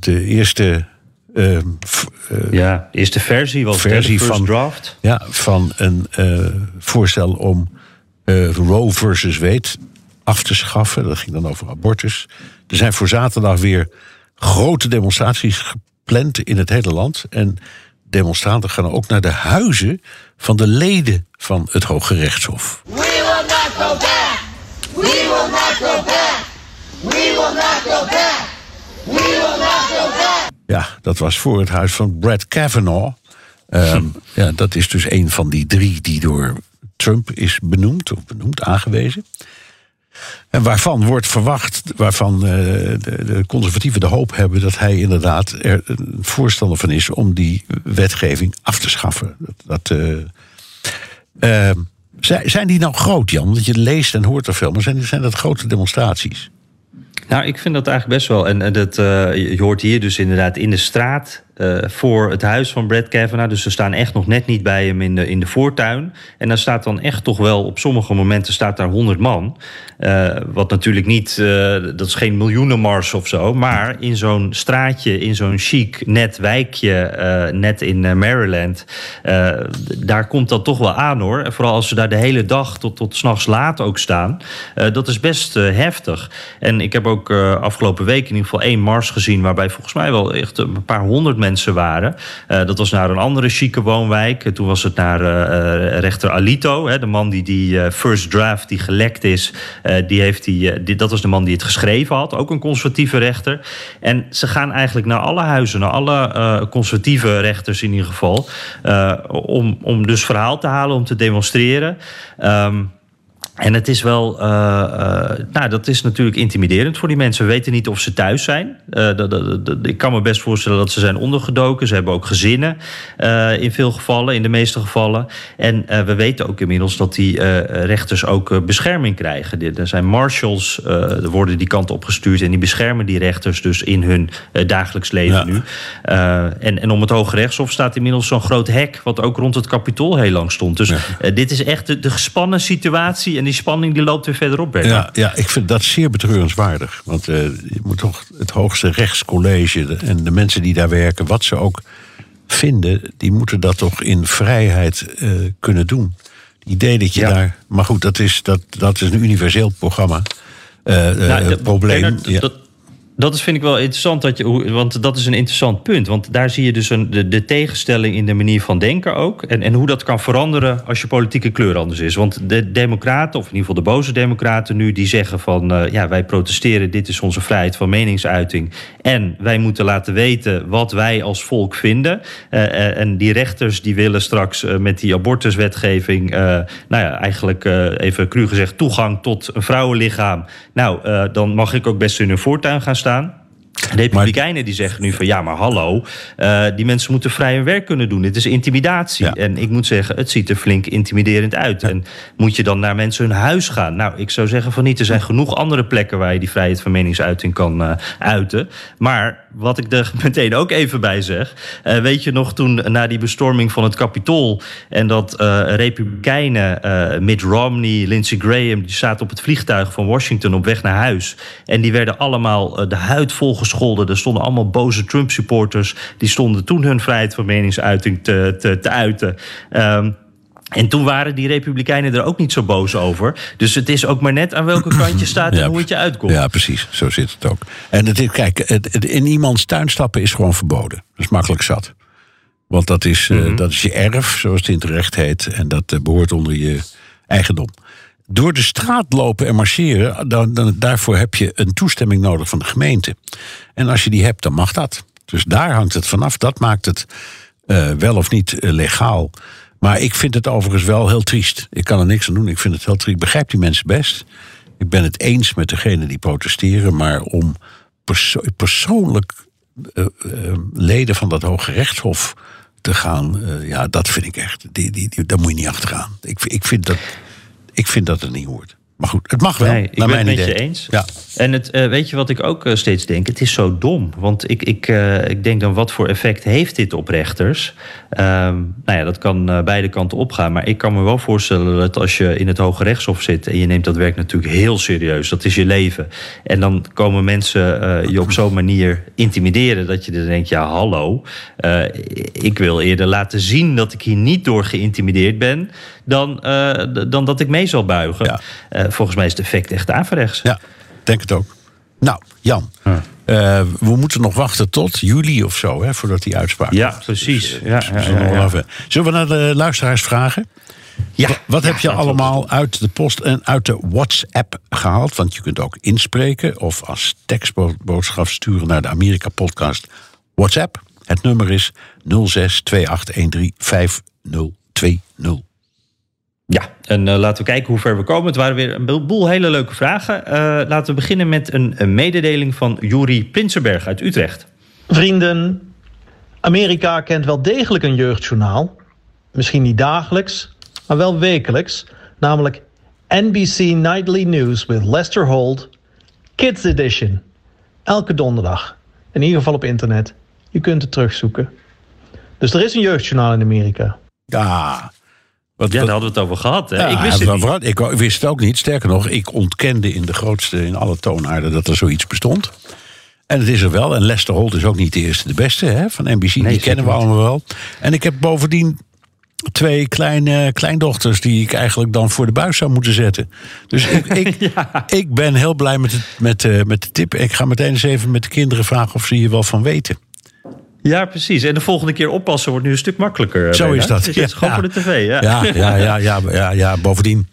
de eerste eh, v- eh, ja, eerste versie was Versie de van- draft. ja, van een voorstel om Roe versus Wade af te schaffen. Dat ging dan over abortus. Er zijn voor zaterdag weer grote demonstraties gepland in het hele land. En demonstranten gaan ook naar de huizen van de leden van het Hoge Rechtshof. We will not go back. We will not go back. We will not go back. We will not go back. Ja, dat was voor het huis van Brad Kavanaugh. Ehm, ja, dat is dus een van die drie die door Trump is benoemd, of benoemd, aangewezen. En waarvan wordt verwacht, waarvan eh, de, conservatieven de hoop hebben dat hij inderdaad er een voorstander van is om die wetgeving af te schaffen. Dat, eh, ehm, Zijn, die nou groot, Jan? Want je leest en hoort er veel, maar zijn, zijn dat grote demonstraties? Nou, ik vind dat eigenlijk best wel. En, dat, uh, je hoort hier dus inderdaad in de straat uh, voor het huis van Brad Kavanaugh. Dus ze staan echt nog net niet bij hem in de, in de voortuin. En daar staat dan echt toch wel, op sommige momenten staat daar 100 man. Uh, wat natuurlijk niet, uh, dat is geen miljoenenmars of zo. Maar in zo'n straatje, in zo'n chic, net wijkje, net in Maryland. daar komt dat toch wel aan hoor. En vooral als ze daar de hele dag tot, tot s'nachts laat ook staan. dat is best heftig. En ik heb ook afgelopen week in ieder geval één mars gezien. Waarbij volgens mij wel echt een paar honderd mensen waren. Uh, dat was naar een andere chique woonwijk. Toen was het naar uh, rechter Alito, hè, de man die die first draft die gelekt is. die heeft die, dat was de man die het geschreven had, ook een conservatieve rechter. En ze gaan eigenlijk naar alle huizen, naar alle conservatieve rechters in ieder geval, om, om dus verhaal te halen, om te demonstreren. Um, en het is wel, uh, uh, nou, dat is natuurlijk intimiderend voor die mensen. We weten niet of ze thuis zijn. Uh, dat, dat, dat, ik kan me best voorstellen dat ze zijn ondergedoken. Ze hebben ook gezinnen in veel gevallen, in de meeste gevallen. En we weten ook inmiddels dat die rechters ook bescherming krijgen. Er zijn marshals, er worden die kant opgestuurd en die beschermen die rechters dus in hun dagelijks leven ja. nu. en, en om het Hoge Rechtshof staat inmiddels zo'n groot hek, wat ook rond het kapitool heel lang stond. Dus ja. dit is echt de, de gespannen situatie. En die spanning die loopt weer verderop. Bert. Ja, ja, ik vind dat zeer betreurenswaardig. Want uh, je moet toch het hoogste rechtscollege en de mensen die daar werken, wat ze ook vinden, die moeten dat toch in vrijheid uh, kunnen doen. Het idee dat je ja. daar. Maar goed, dat is, dat, dat is een universeel programma. Uh, nou, dat, probleem. Bernard, ja. dat, dat is, vind ik wel interessant, dat je, want dat is een interessant punt. Want daar zie je dus een, de, tegenstelling in de manier van denken ook. En, en hoe dat kan veranderen als je politieke kleur anders is. Want de democraten, of in ieder geval de boze democraten nu... die zeggen van, uh, ja, wij protesteren, dit is onze vrijheid van meningsuiting. En wij moeten laten weten wat wij als volk vinden. Uh, en die rechters die willen straks met die abortuswetgeving... nou ja, eigenlijk even cru gezegd toegang tot een vrouwenlichaam. Nou, dan mag ik ook best in hun voortuin gaan staan. De Republikeinen die zeggen nu van ja, maar hallo, uh, die mensen moeten vrij hun werk kunnen doen. Dit is intimidatie. Ja. En ik moet zeggen, het ziet er flink intimiderend uit. Ja. En moet je dan naar mensen hun huis gaan? Nou, ik zou zeggen van niet. Er zijn genoeg andere plekken waar je die vrijheid van meningsuiting kan uh, uiten. Maar wat ik er meteen ook even bij zeg. Uh, weet je nog toen na die bestorming van het Capitool en dat Republikeinen, Mitt Romney, Lindsey Graham, die zaten op het vliegtuig van Washington op weg naar huis. En die werden allemaal de huid volgescholden. Er stonden allemaal boze Trump-supporters. Die stonden toen hun vrijheid van meningsuiting te, te, te uiten. Um, en toen waren die Republikeinen er ook niet zo boos over. Dus het is ook maar net aan welke kant je staat en ja, hoe het je uitkomt. Ja, precies. Zo zit het ook. En het is, kijk, het, het, in iemands tuin stappen is gewoon verboden. Dat is makkelijk zat. Want dat is, mm -hmm. uh, dat is je erf, zoals het in het recht heet. En dat uh, behoort onder je eigendom door de straat lopen en marcheren, dan, dan, daarvoor heb je een toestemming nodig van de gemeente. En als je die hebt, dan mag dat. Dus daar hangt het vanaf. Dat maakt het uh, wel of niet legaal. Maar ik vind het overigens wel heel triest. Ik kan er niks aan doen. Ik vind het heel triest. Begrijp die mensen best. Ik ben het eens met degenen die protesteren. Maar om perso persoonlijk uh, leden van dat Hoge Rechtshof te gaan, ja, dat vind ik echt. Die, die, die, daar moet je niet achteraan. Ik, ik vind dat ik vind dat het niet hoort. Maar goed, het mag wel. Nee, ik naar ben mijn het met idee. je eens. Ja. En het, uh, weet je wat ik ook uh, steeds denk? Het is zo dom. Want ik, ik, uh, ik denk dan, wat voor effect heeft dit op rechters? Um, nou ja, dat kan beide kanten opgaan. Maar ik kan me wel voorstellen dat als je in het Hoge Rechtshof zit... en je neemt dat werk natuurlijk heel serieus, dat is je leven... en dan komen mensen je op zo'n manier intimideren... dat je dan denkt, ja, hallo, ik wil eerder laten zien... dat ik hier niet door geïntimideerd ben... dan, dan dat ik mee zal buigen. Ja. volgens mij is het effect echt averechts. Ja, denk het ook. Nou, Jan. Uh, we moeten nog wachten tot juli of zo, hè, voordat die uitspraak Ja, precies. Dus, ja, dus ja, ja, ja. Zullen we naar de luisteraars vragen? Ja. Wat, wat heb je allemaal uit de post en uit de WhatsApp gehaald? Want je kunt ook inspreken of als tekstboodschap sturen naar de Amerika Podcast WhatsApp. Het nummer is 06 2813 5020. Ja, en uh, laten we kijken hoe ver we komen. Het waren weer een boel hele leuke vragen. Uh, laten we beginnen met een, een mededeling van Juri Prinsenberg uit Utrecht. Vrienden, Amerika kent wel degelijk een jeugdjournaal. Misschien niet dagelijks, maar wel wekelijks. namelijk NBC Nightly News with Lester Holt, Kids Edition. Elke donderdag. In ieder geval op internet. Je kunt het terugzoeken. Dus er is een jeugdjournaal in Amerika. Ja, wat, Ja, daar hadden we het over gehad. hè? Ja, ik wist het niet. Ik wist het ook niet. Sterker nog, ik ontkende in de grootste, in alle toonaarden dat er zoiets bestond. En het is er wel. En Lester Holt is ook niet de eerste, de beste hè, van NBC. Die kennen we allemaal wel. En ik heb bovendien twee kleine kleindochters die ik eigenlijk dan voor de buis zou moeten zetten. Dus ik, ik, ik ben heel blij met, het, met, eh, met de tip. Ik ga meteen eens even met de kinderen vragen of ze hier wel van weten. Ja, precies. En de volgende keer oppassen wordt nu een stuk makkelijker. Zo is dat. Zit Ja. gewoon voor de tv. Ja, ja, ja, ja, ja, ja. bovendien.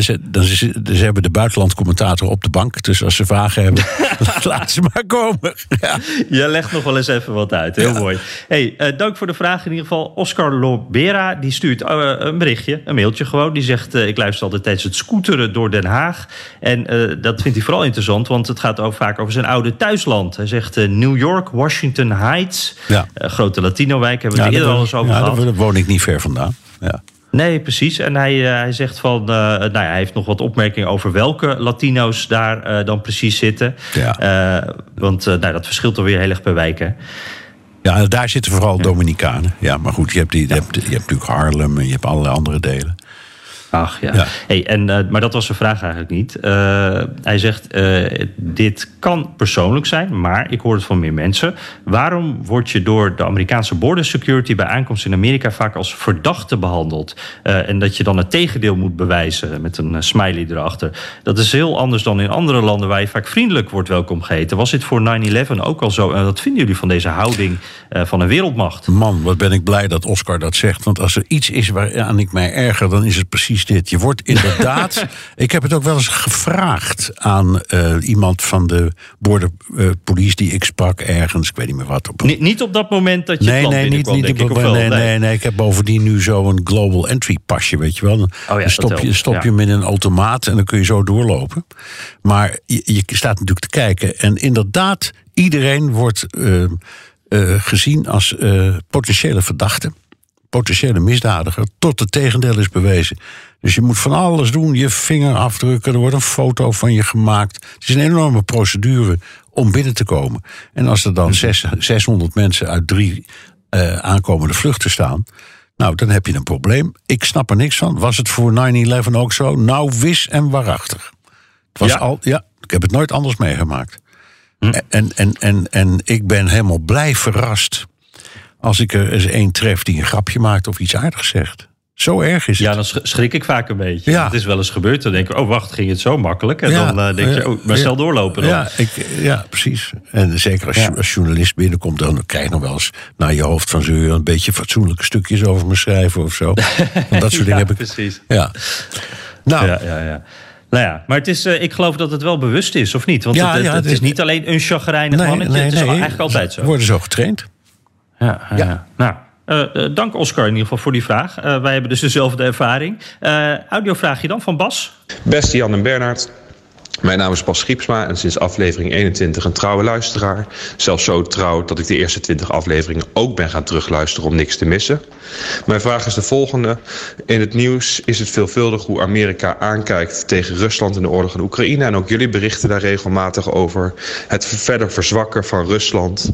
Ze, dan, ze, ze hebben de buitenlandcommentator op de bank. Dus als ze vragen hebben, laat ze maar komen. Ja. Je legt nog wel eens even wat uit. Heel mooi. Hey, eh, dank voor de vraag. In ieder geval, Oscar Lobera die stuurt eh, een berichtje, een mailtje gewoon. Die zegt: eh, Ik luister altijd tijdens het scooteren door Den Haag. En dat vindt hij vooral interessant, want het gaat ook vaak over zijn oude thuisland. Hij zegt New York, Washington Heights. Ja. Grote Latino-wijk, hebben we Ja, het eerder al eens over ja, gehad. daar woon ik niet ver vandaan. Ja. Nee, precies. En hij, eh, hij zegt van, eh, nou ja, hij heeft nog wat opmerkingen over welke Latino's daar eh, dan precies zitten. Ja. Want nou, dat verschilt alweer heel erg per wijk. Hè? ja, daar zitten vooral Dominicanen. Ja, maar goed, je hebt, die, je, hebt, je hebt natuurlijk Harlem en je hebt allerlei andere delen. Ach ja. Ja. Hey, en, eh, maar dat was zijn vraag eigenlijk niet. Eh, hij zegt: eh, Dit kan persoonlijk zijn, maar ik hoor het van meer mensen. Waarom word je door de Amerikaanse border security bij aankomst in Amerika vaak als verdachte behandeld? Eh, en dat je dan het tegendeel moet bewijzen met een smiley erachter. Dat is heel anders dan in andere landen waar je vaak vriendelijk wordt welkom geheten. Was dit voor 9-11 ook al zo? En wat vinden jullie van deze houding van een wereldmacht? Man, wat ben ik blij dat Oscar dat zegt. Want als er iets is waaraan ik mij erger, dan is het precies dit. Je wordt inderdaad. ik heb het ook wel eens gevraagd aan eh, iemand van de border eh, police die ik sprak ergens. Ik weet niet meer wat. Op, Ni- niet op dat moment dat je Nee, nee, niet, ik, op- wel? nee, nee, nee. Ik heb bovendien nu zo'n global entry pasje, weet je wel. Dan Oh ja, stop, je, stop ja. je hem in een automaat en dan kun je zo doorlopen. Maar je, je staat natuurlijk te kijken. En inderdaad, iedereen wordt eh, gezien als potentiële verdachte. Potentiële misdadiger, tot het tegendeel is bewezen. Dus je moet van alles doen, je vinger afdrukken, er wordt een foto van je gemaakt. Het is een enorme procedure om binnen te komen. En als er dan zes, 600 mensen uit drie eh, aankomende vluchten staan. Nou, dan heb je een probleem. Ik snap er niks van. Was het voor 9-11 ook zo? Nou, wis en waarachtig. Het was Ja. al, ja, ik heb het nooit anders meegemaakt. En, en, en, en ik ben helemaal blij verrast als ik er eens één tref die een grapje maakt of iets aardigs zegt. Zo erg is het. Ja, dan sch- schrik ik vaak een beetje. Ja. Het is wel eens gebeurd. Dan denk ik, oh wacht, ging het zo makkelijk? En Ja, dan eh, denk je, oh, maar snel doorlopen dan. Ja, ik, ja, precies. En zeker als, als journalist binnenkomt, dan krijg je nog wel eens naar je hoofd van zeur een beetje fatsoenlijke stukjes over me schrijven of zo. Want dat soort dingen heb ik. precies. Ja. Nou, Ja, ja, ja. Nou ja, maar het is, eh, ik geloof dat het wel bewust is, of niet? Want Ja, het, het, ja, het het is niet alleen een chagrijnig nee, mannetje. nee, het is nee. eigenlijk altijd Ze zo. worden zo getraind. Ja. ja. Nou, eh, eh, dank Oscar in ieder geval voor die vraag. Eh, wij hebben dus dezelfde ervaring. Audiovraagje dan van Bas. Beste Jan en Bernard. Mijn naam is Bas Schiepsma en sinds aflevering 21 een trouwe luisteraar. Zelfs zo trouw dat ik de eerste 20 afleveringen ook ben gaan terugluisteren om niks te missen. Mijn vraag is de volgende. In het nieuws is het veelvuldig hoe Amerika aankijkt tegen Rusland in de oorlog in Oekraïne. En ook jullie berichten daar regelmatig over het verder verzwakken van Rusland.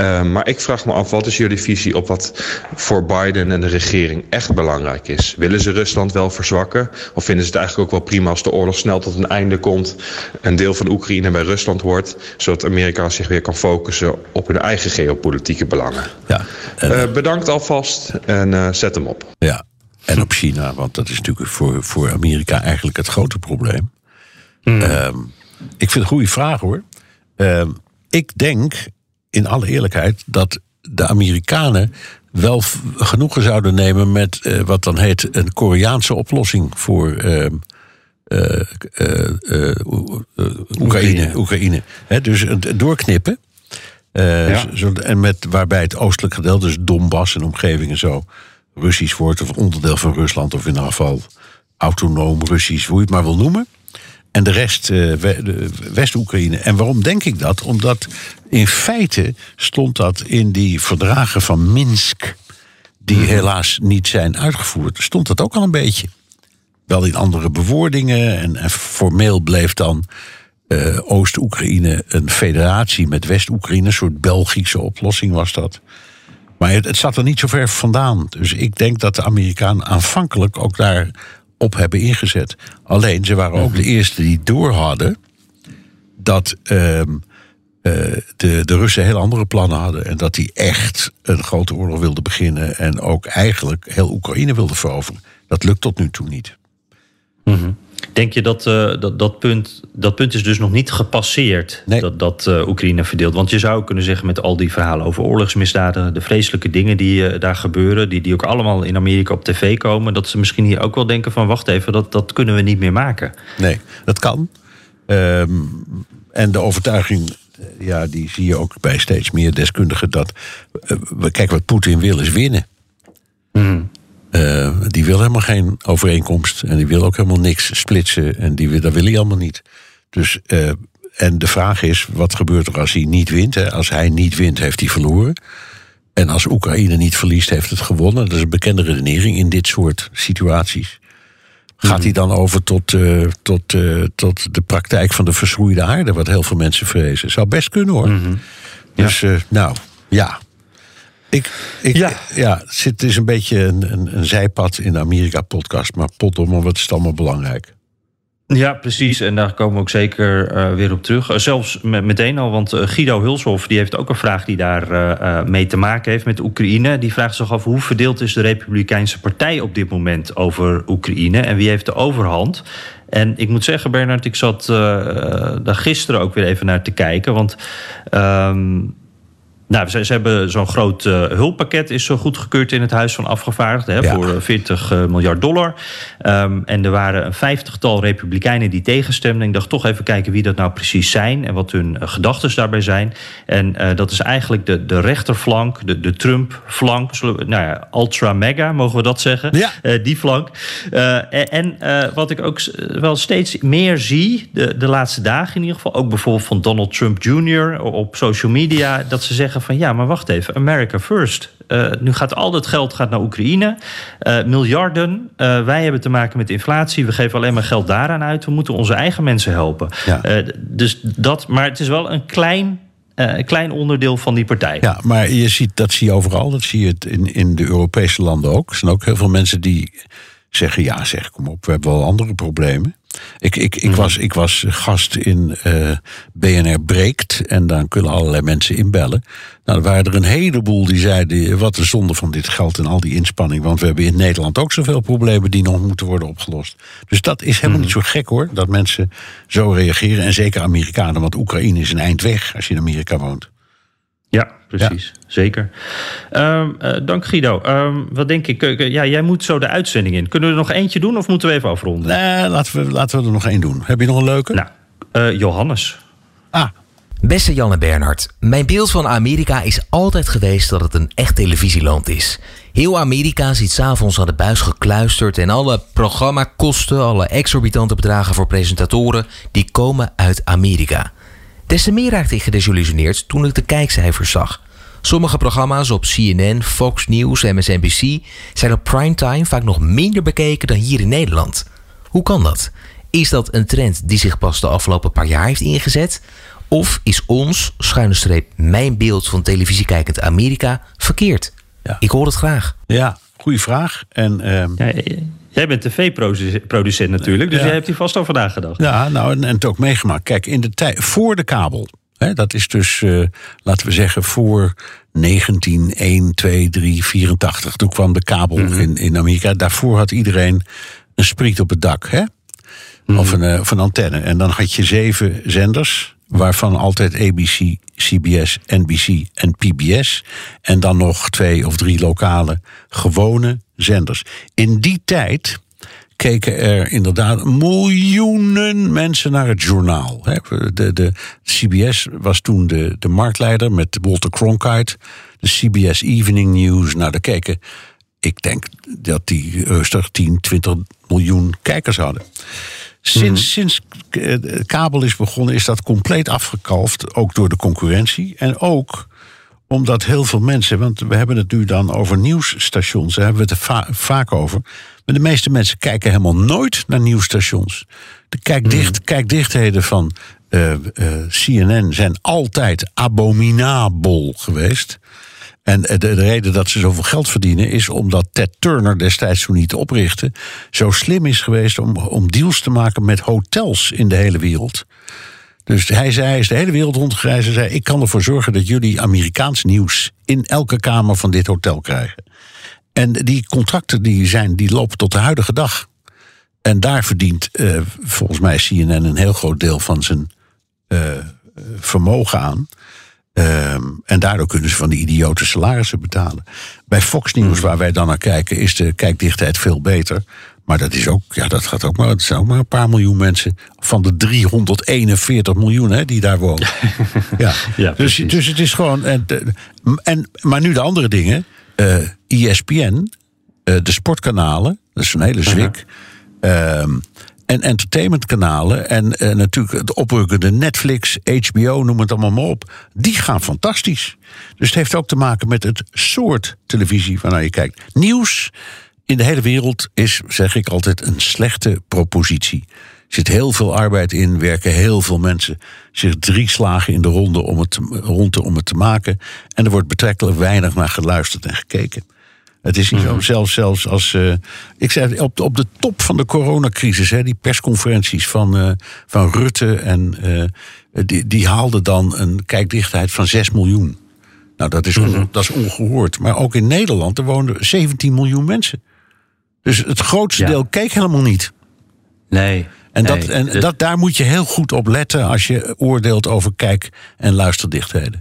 Uh, maar ik vraag me af, wat is jullie visie op wat voor Biden en de regering echt belangrijk is? Willen ze Rusland wel verzwakken? Of vinden ze het eigenlijk ook wel prima als de oorlog snel tot een einde komt? Een deel van Oekraïne bij Rusland wordt, zodat Amerika zich weer kan focussen op hun eigen geopolitieke belangen. Ja. En, Uh, bedankt alvast en uh, zet hem op. ja. en op China, want dat is natuurlijk voor, voor Amerika eigenlijk het grote probleem. Ehm, ik vind het een goede vraag hoor. Ehm, ik denk, in alle eerlijkheid, dat de Amerikanen wel genoegen zouden nemen met eh, wat dan heet een Koreaanse oplossing voor. ehm, Oekraïne. Oekraïne. Hè, dus het doorknippen. Eh, Ja. zo- en met, waarbij het oostelijk gedeelte, dus Donbass en omgeving en zo, Russisch wordt, of onderdeel van Rusland, of in ieder geval autonoom Russisch, hoe je het maar wil noemen. En de rest, eh, West-Oekraïne. En waarom denk ik dat? Omdat in feite stond dat in die verdragen van Minsk, die helaas niet zijn uitgevoerd, stond dat ook al een beetje. Wel in andere bewoordingen. En, en formeel bleef dan eh, Oost-Oekraïne een federatie met West-Oekraïne. Een soort Belgische oplossing was dat. Maar het, het zat er niet zo ver vandaan. Dus ik denk dat de Amerikanen aanvankelijk ook daarop hebben ingezet. Alleen, ze waren ook de eerste die door hadden dat ehm, eh, de, de Russen heel andere plannen hadden. En dat die echt een grote oorlog wilden beginnen. En ook eigenlijk heel Oekraïne wilden veroveren. Dat lukt tot nu toe niet. Denk je dat, eh, dat dat, punt, dat punt is dus nog niet gepasseerd? Nee. Dat, dat eh, Oekraïne verdeelt. Want je zou kunnen zeggen met al die verhalen over oorlogsmisdaden, de vreselijke dingen die eh, daar gebeuren, die, die ook allemaal in Amerika op tv komen, dat ze misschien hier ook wel denken van wacht even, dat, dat kunnen we niet meer maken. Nee, dat kan. Ehm, en de overtuiging, ja, die zie je ook bij steeds meer deskundigen. Dat, we- kijk, wat Poetin wil is winnen. Eh, die wil helemaal geen overeenkomst. En die wil ook helemaal niks splitsen. En die, wil- dat wil hij allemaal niet. Dus, eh, en de vraag is, wat gebeurt er als hij niet wint? Hè? Als hij niet wint, heeft hij verloren. En als Oekraïne niet verliest, heeft het gewonnen. Dat is een bekende redenering in dit soort situaties. Gaat hij dan over tot, eh, tot, tot de praktijk van de verschroeide aarde, wat heel veel mensen vrezen? Zou best kunnen hoor. Dus eh, nou, ja. Ik, ik, ja. Ja. het is een beetje een, een, een zijpad in de Amerika-podcast, maar potdomme, wat is het allemaal belangrijk? Ja, precies. En daar komen we ook zeker eh, weer op terug. Eh, zelfs met, meteen al, want eh, Guido Hulshoff die heeft ook een vraag die daar mee te maken heeft met Oekraïne. Die vraagt zich af hoe verdeeld is de Republikeinse Partij op dit moment over Oekraïne en wie heeft de overhand? En ik moet zeggen, Bernard, ik zat daar gisteren ook weer even naar te kijken. Want ehm, nou, ze, ze hebben zo'n groot eh, hulppakket is zo goedgekeurd in het Huis van Afgevaardigden hè, Ja. voor eh, 40 eh, miljard dollar. Ehm, en er waren een vijftigtal republikeinen die tegenstemden. Ik dacht toch even kijken wie dat nou precies zijn en wat hun uh, gedachten daarbij zijn. En eh, dat is eigenlijk de, de rechterflank, de, de Trump-flank, nou ja, ultra-mega, mogen we dat zeggen? Ja. Eh, die flank. Eh, en eh, wat ik ook wel steeds meer zie, de, de laatste dagen in ieder geval, ook bijvoorbeeld van Donald Trump Jr. op social media, dat ze zeggen van ja, maar wacht even, America first. Eh, nu gaat al dat geld gaat naar Oekraïne, Eh, miljarden. Eh, wij hebben te maken met inflatie, we geven alleen maar geld daaraan uit. We moeten onze eigen mensen helpen. Ja. Dus dat, maar het is wel een klein, klein onderdeel van die partij. Ja, maar je ziet, dat zie je overal. Dat zie je het in, in de Europese landen ook. Er zijn ook heel veel mensen die zeggen: ja, zeg, kom op, we hebben wel andere problemen. Ik, ik, ik, was, ik was gast in eh, BNR Breekt. En dan kunnen allerlei mensen inbellen. Nou, er waren er een heleboel die zeiden: wat een zonde van dit geld en al die inspanning. Want we hebben in Nederland ook zoveel problemen die nog moeten worden opgelost. Dus dat is helemaal niet zo gek hoor, dat mensen zo reageren. En zeker Amerikanen, want Oekraïne is een eind weg als je in Amerika woont. Ja, precies. Zeker. Ehm, eh, dank Guido. Ehm, wat denk ik? Ja, jij moet zo de uitzending in. Kunnen we er nog eentje doen of moeten we even afronden? Nee, laten we, laten we er nog één doen. Heb je nog een leuke? Nou, eh, Johannes. Ah, Beste Jan en Bernhard, mijn beeld van Amerika is altijd geweest dat het een echt televisieland is. Heel Amerika zit s'avonds aan de buis gekluisterd en alle programmakosten, alle exorbitante bedragen voor presentatoren, die komen uit Amerika. Des te meer raakte ik gedesillusioneerd toen ik de kijkcijfers zag. Sommige programma's op CNN, Fox News en MSNBC zijn op primetime vaak nog minder bekeken dan hier in Nederland. Hoe kan dat? Is dat een trend die zich pas de afgelopen paar jaar heeft ingezet? Of is ons, schuine streep, mijn beeld van televisiekijkend Amerika verkeerd? Ja. Ik hoor het graag. ja, goede vraag. En ehm, Ja, jij bent tv-producent natuurlijk, dus Ja. jij hebt hier vast over nagedacht. ja, nou, en, en het ook meegemaakt. Kijk, in de tijd voor de kabel. Hè, dat is dus, eh, laten we zeggen, voor 1901, 2, 3, 84. Toen kwam de kabel in, in Amerika. Daarvoor had iedereen een spriet op het dak. Hè? Of, een, eh, of een antenne. En dan had je zeven zenders. Waarvan altijd ABC, CBS, NBC en PBS. En dan nog twee of drie lokale gewone zenders. In die tijd keken er inderdaad miljoenen mensen naar het journaal. De, de CBS was toen de, de marktleider met Walter Cronkite. De CBS Evening News. Nou, daar keken, ik denk dat die rustig 10, 20 miljoen kijkers hadden. Sinds, sinds eh, kabel is begonnen, is dat compleet afgekalfd. Ook door de concurrentie. En ook Omdat heel veel mensen, want we hebben het nu dan over nieuwsstations, daar hebben we het er va- vaak over. Maar de meeste mensen kijken helemaal nooit naar nieuwsstations. De kijkdicht, kijkdichtheden van eh, eh, CNN zijn altijd abominabel geweest. En de, de reden dat ze zoveel geld verdienen is omdat Ted Turner destijds toen niet oprichtte, zo slim is geweest om, om deals te maken met hotels in de hele wereld. Dus hij zei, hij is de hele wereld rondgereisd en zei: Ik kan ervoor zorgen dat jullie Amerikaans nieuws in elke kamer van dit hotel krijgen. En die contracten die zijn, die lopen tot de huidige dag. En daar verdient eh, volgens mij CNN een heel groot deel van zijn eh, vermogen aan. Ehm, en daardoor kunnen ze van die idiote salarissen betalen. Bij Fox News, waar wij dan naar kijken, is de kijkdichtheid veel beter. Maar dat is ook, ja, dat gaat ook maar, het zijn ook maar een paar miljoen mensen van de 341 miljoen hè, die daar wonen. ja. Ja, dus, dus het is gewoon. En, de- en, maar nu de andere dingen. eh ESPN, eh, de sportkanalen, dat is een hele zwik. Ehm, en entertainmentkanalen. En eh, natuurlijk het oprukkende Netflix, HBO, noem het allemaal maar op. Die gaan fantastisch. Dus het heeft ook te maken met het soort televisie waarnaar je kijkt. Nieuws in de hele wereld is, zeg ik altijd, een slechte propositie. Er zit heel veel arbeid in, werken heel veel mensen zich drie slagen in de ronde om het, te- ronde om het te maken. En er wordt betrekkelijk weinig naar geluisterd en gekeken. Het is niet zo, zelfs, zelfs als. eh, ik zei op, de- op de top van de coronacrisis, hè, die persconferenties van, eh, van Rutte. En eh, die, die haalden dan een kijkdichtheid van 6 miljoen. Nou, dat is, on- dat is ongehoord. Maar ook in Nederland, er woonden 17 miljoen mensen. Dus het grootste Ja. deel keek helemaal niet. Nee. En, dat, en het- dat, daar moet je heel goed op letten als je oordeelt over kijk- en luisterdichtheden.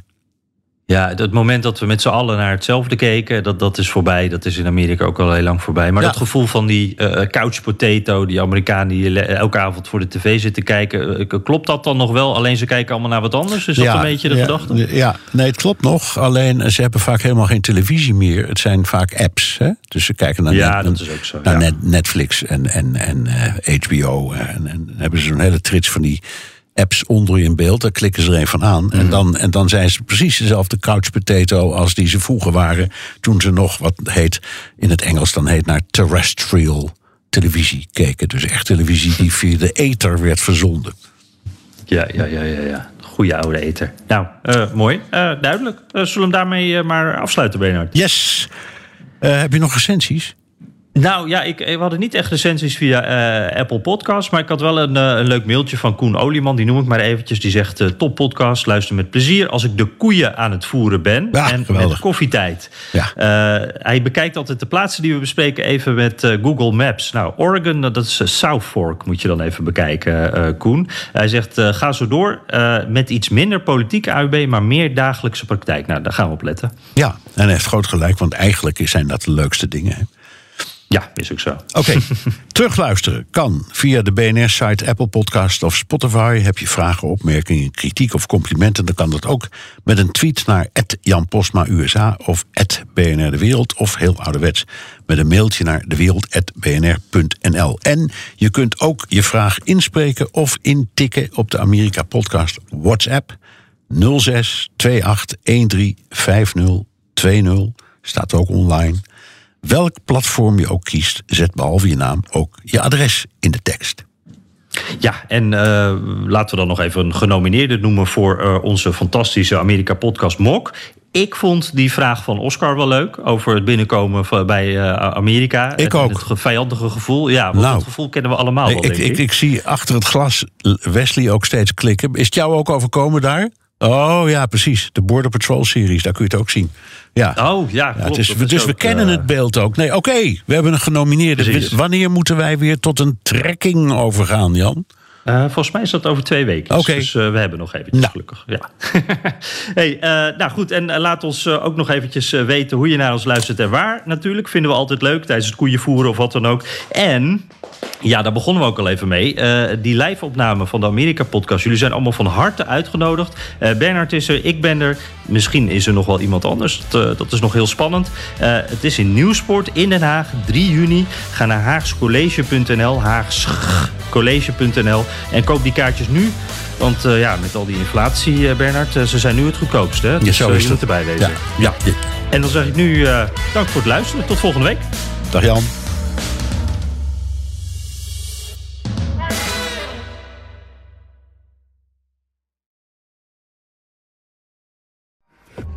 Ja, het moment dat we met z'n allen naar hetzelfde keken, dat, dat is voorbij. Dat is in Amerika ook al heel lang voorbij. Maar Ja. dat gevoel van die eh, couch potato, die Amerikanen die le- elke avond voor de tv zitten kijken, eh, klopt dat dan nog wel? Alleen ze kijken allemaal naar wat anders? Is dat een beetje de ja, gedachte? Ja, nee, het klopt nog. Alleen ze hebben vaak helemaal geen televisie meer. Het zijn vaak apps. Hè? Dus ze kijken naar, Ja, net- dat is ook zo, naar net- Netflix en, en, en eh, HBO. En, en hebben ze een hele trits van die apps onder in beeld. Daar klikken ze er een van aan. Mhm. En, dan, en dan zijn ze precies dezelfde couch potato als die ze vroeger waren. Toen ze nog, wat heet in het Engels dan heet, naar terrestrial televisie keken. Dus echt televisie die via de ether werd verzonden. Ja, ja, ja, ja. ja. Goeie oude eter. Nou, eh, mooi. Eh, duidelijk. Eh, zullen we hem daarmee maar afsluiten, Bernard? Yes! Heb je nog recensies? Nou ja, ik, we hadden niet echt recensies via eh, Apple Podcasts. Maar ik had wel een, eh, een leuk mailtje van Koen Olieman. Die noem ik maar eventjes. Die zegt, eh, top podcast, luister met plezier... als ik de koeien aan het voeren ben. Ja, en geweldig. met koffietijd. Ja. Hij bekijkt altijd de plaatsen die we bespreken even met Google Maps. Nou, Oregon, dat is South Fork, moet je dan even bekijken, Koen. Hij zegt, ga zo door met iets minder politieke AUB... maar meer dagelijkse praktijk. Nou, daar gaan we op letten. Ja, en hij heeft groot gelijk, want eigenlijk zijn dat de leukste dingen. hè. Ja, is ook zo. Oké, terugluisteren kan via de BNR-site, Apple Podcast of Spotify. Heb je vragen, opmerkingen, kritiek of complimenten... dan kan dat ook met een tweet naar Jan Postma USA of BNR De Wereld... of heel ouderwets met een mailtje naar dewereld.bnr.nl. En je kunt ook je vraag inspreken of intikken op de Amerika Podcast WhatsApp... 06 28 13 50 20. Staat ook online. Welk platform je ook kiest, zet behalve je naam ook je adres in de tekst. Ja, en eh, laten we dan nog even een genomineerde noemen voor eh, onze fantastische Amerika-podcast Mok. Ik vond die vraag van Oscar wel leuk over het binnenkomen van, bij eh, Amerika. Ik En ook. Het ge- vijandige gevoel. Ja, want Nou. dat gevoel kennen we allemaal wel, ik, denk ik. ik, ik zie achter het glas Wesley ook steeds klikken. Is het jou ook overkomen daar? Oh ja, precies. De Border Patrol series, daar kun je het ook zien. Ja. Oh ja, Ja, klopt. het is, Dat is dus we kennen eh, het beeld ook. Nee, oké, we hebben een genomineerde. Precies. Wanneer moeten wij weer tot een trekking overgaan, Jan? Eh, volgens mij is dat over twee weken. Oké. Dus eh, we hebben nog eventjes, Nou. gelukkig. Ja. hey, nou goed, en laat ons ook nog eventjes weten hoe je naar ons luistert en waar. Natuurlijk, vinden we altijd leuk tijdens het koeienvoeren of wat dan ook. En, ja, daar begonnen we ook al even mee. Die live-opname van de Amerika-podcast. Jullie zijn allemaal van harte uitgenodigd. Eh Bernard is er, ik ben er. Misschien is er nog wel iemand anders. Dat, eh, dat is nog heel spannend. Eh, het is in Nieuwsport in Den Haag, 3 juni. Ga naar haagscollege.nl, haagscollege.nl en koop die kaartjes nu Want eh, ja, met al die inflatie, eh, Bernard, ze zijn nu het goedkoopste. Hè? Dus is je moet erbij wezen. Ja, ja. En dan zeg ik nu dank voor het luisteren. Tot volgende week. Dag Jan.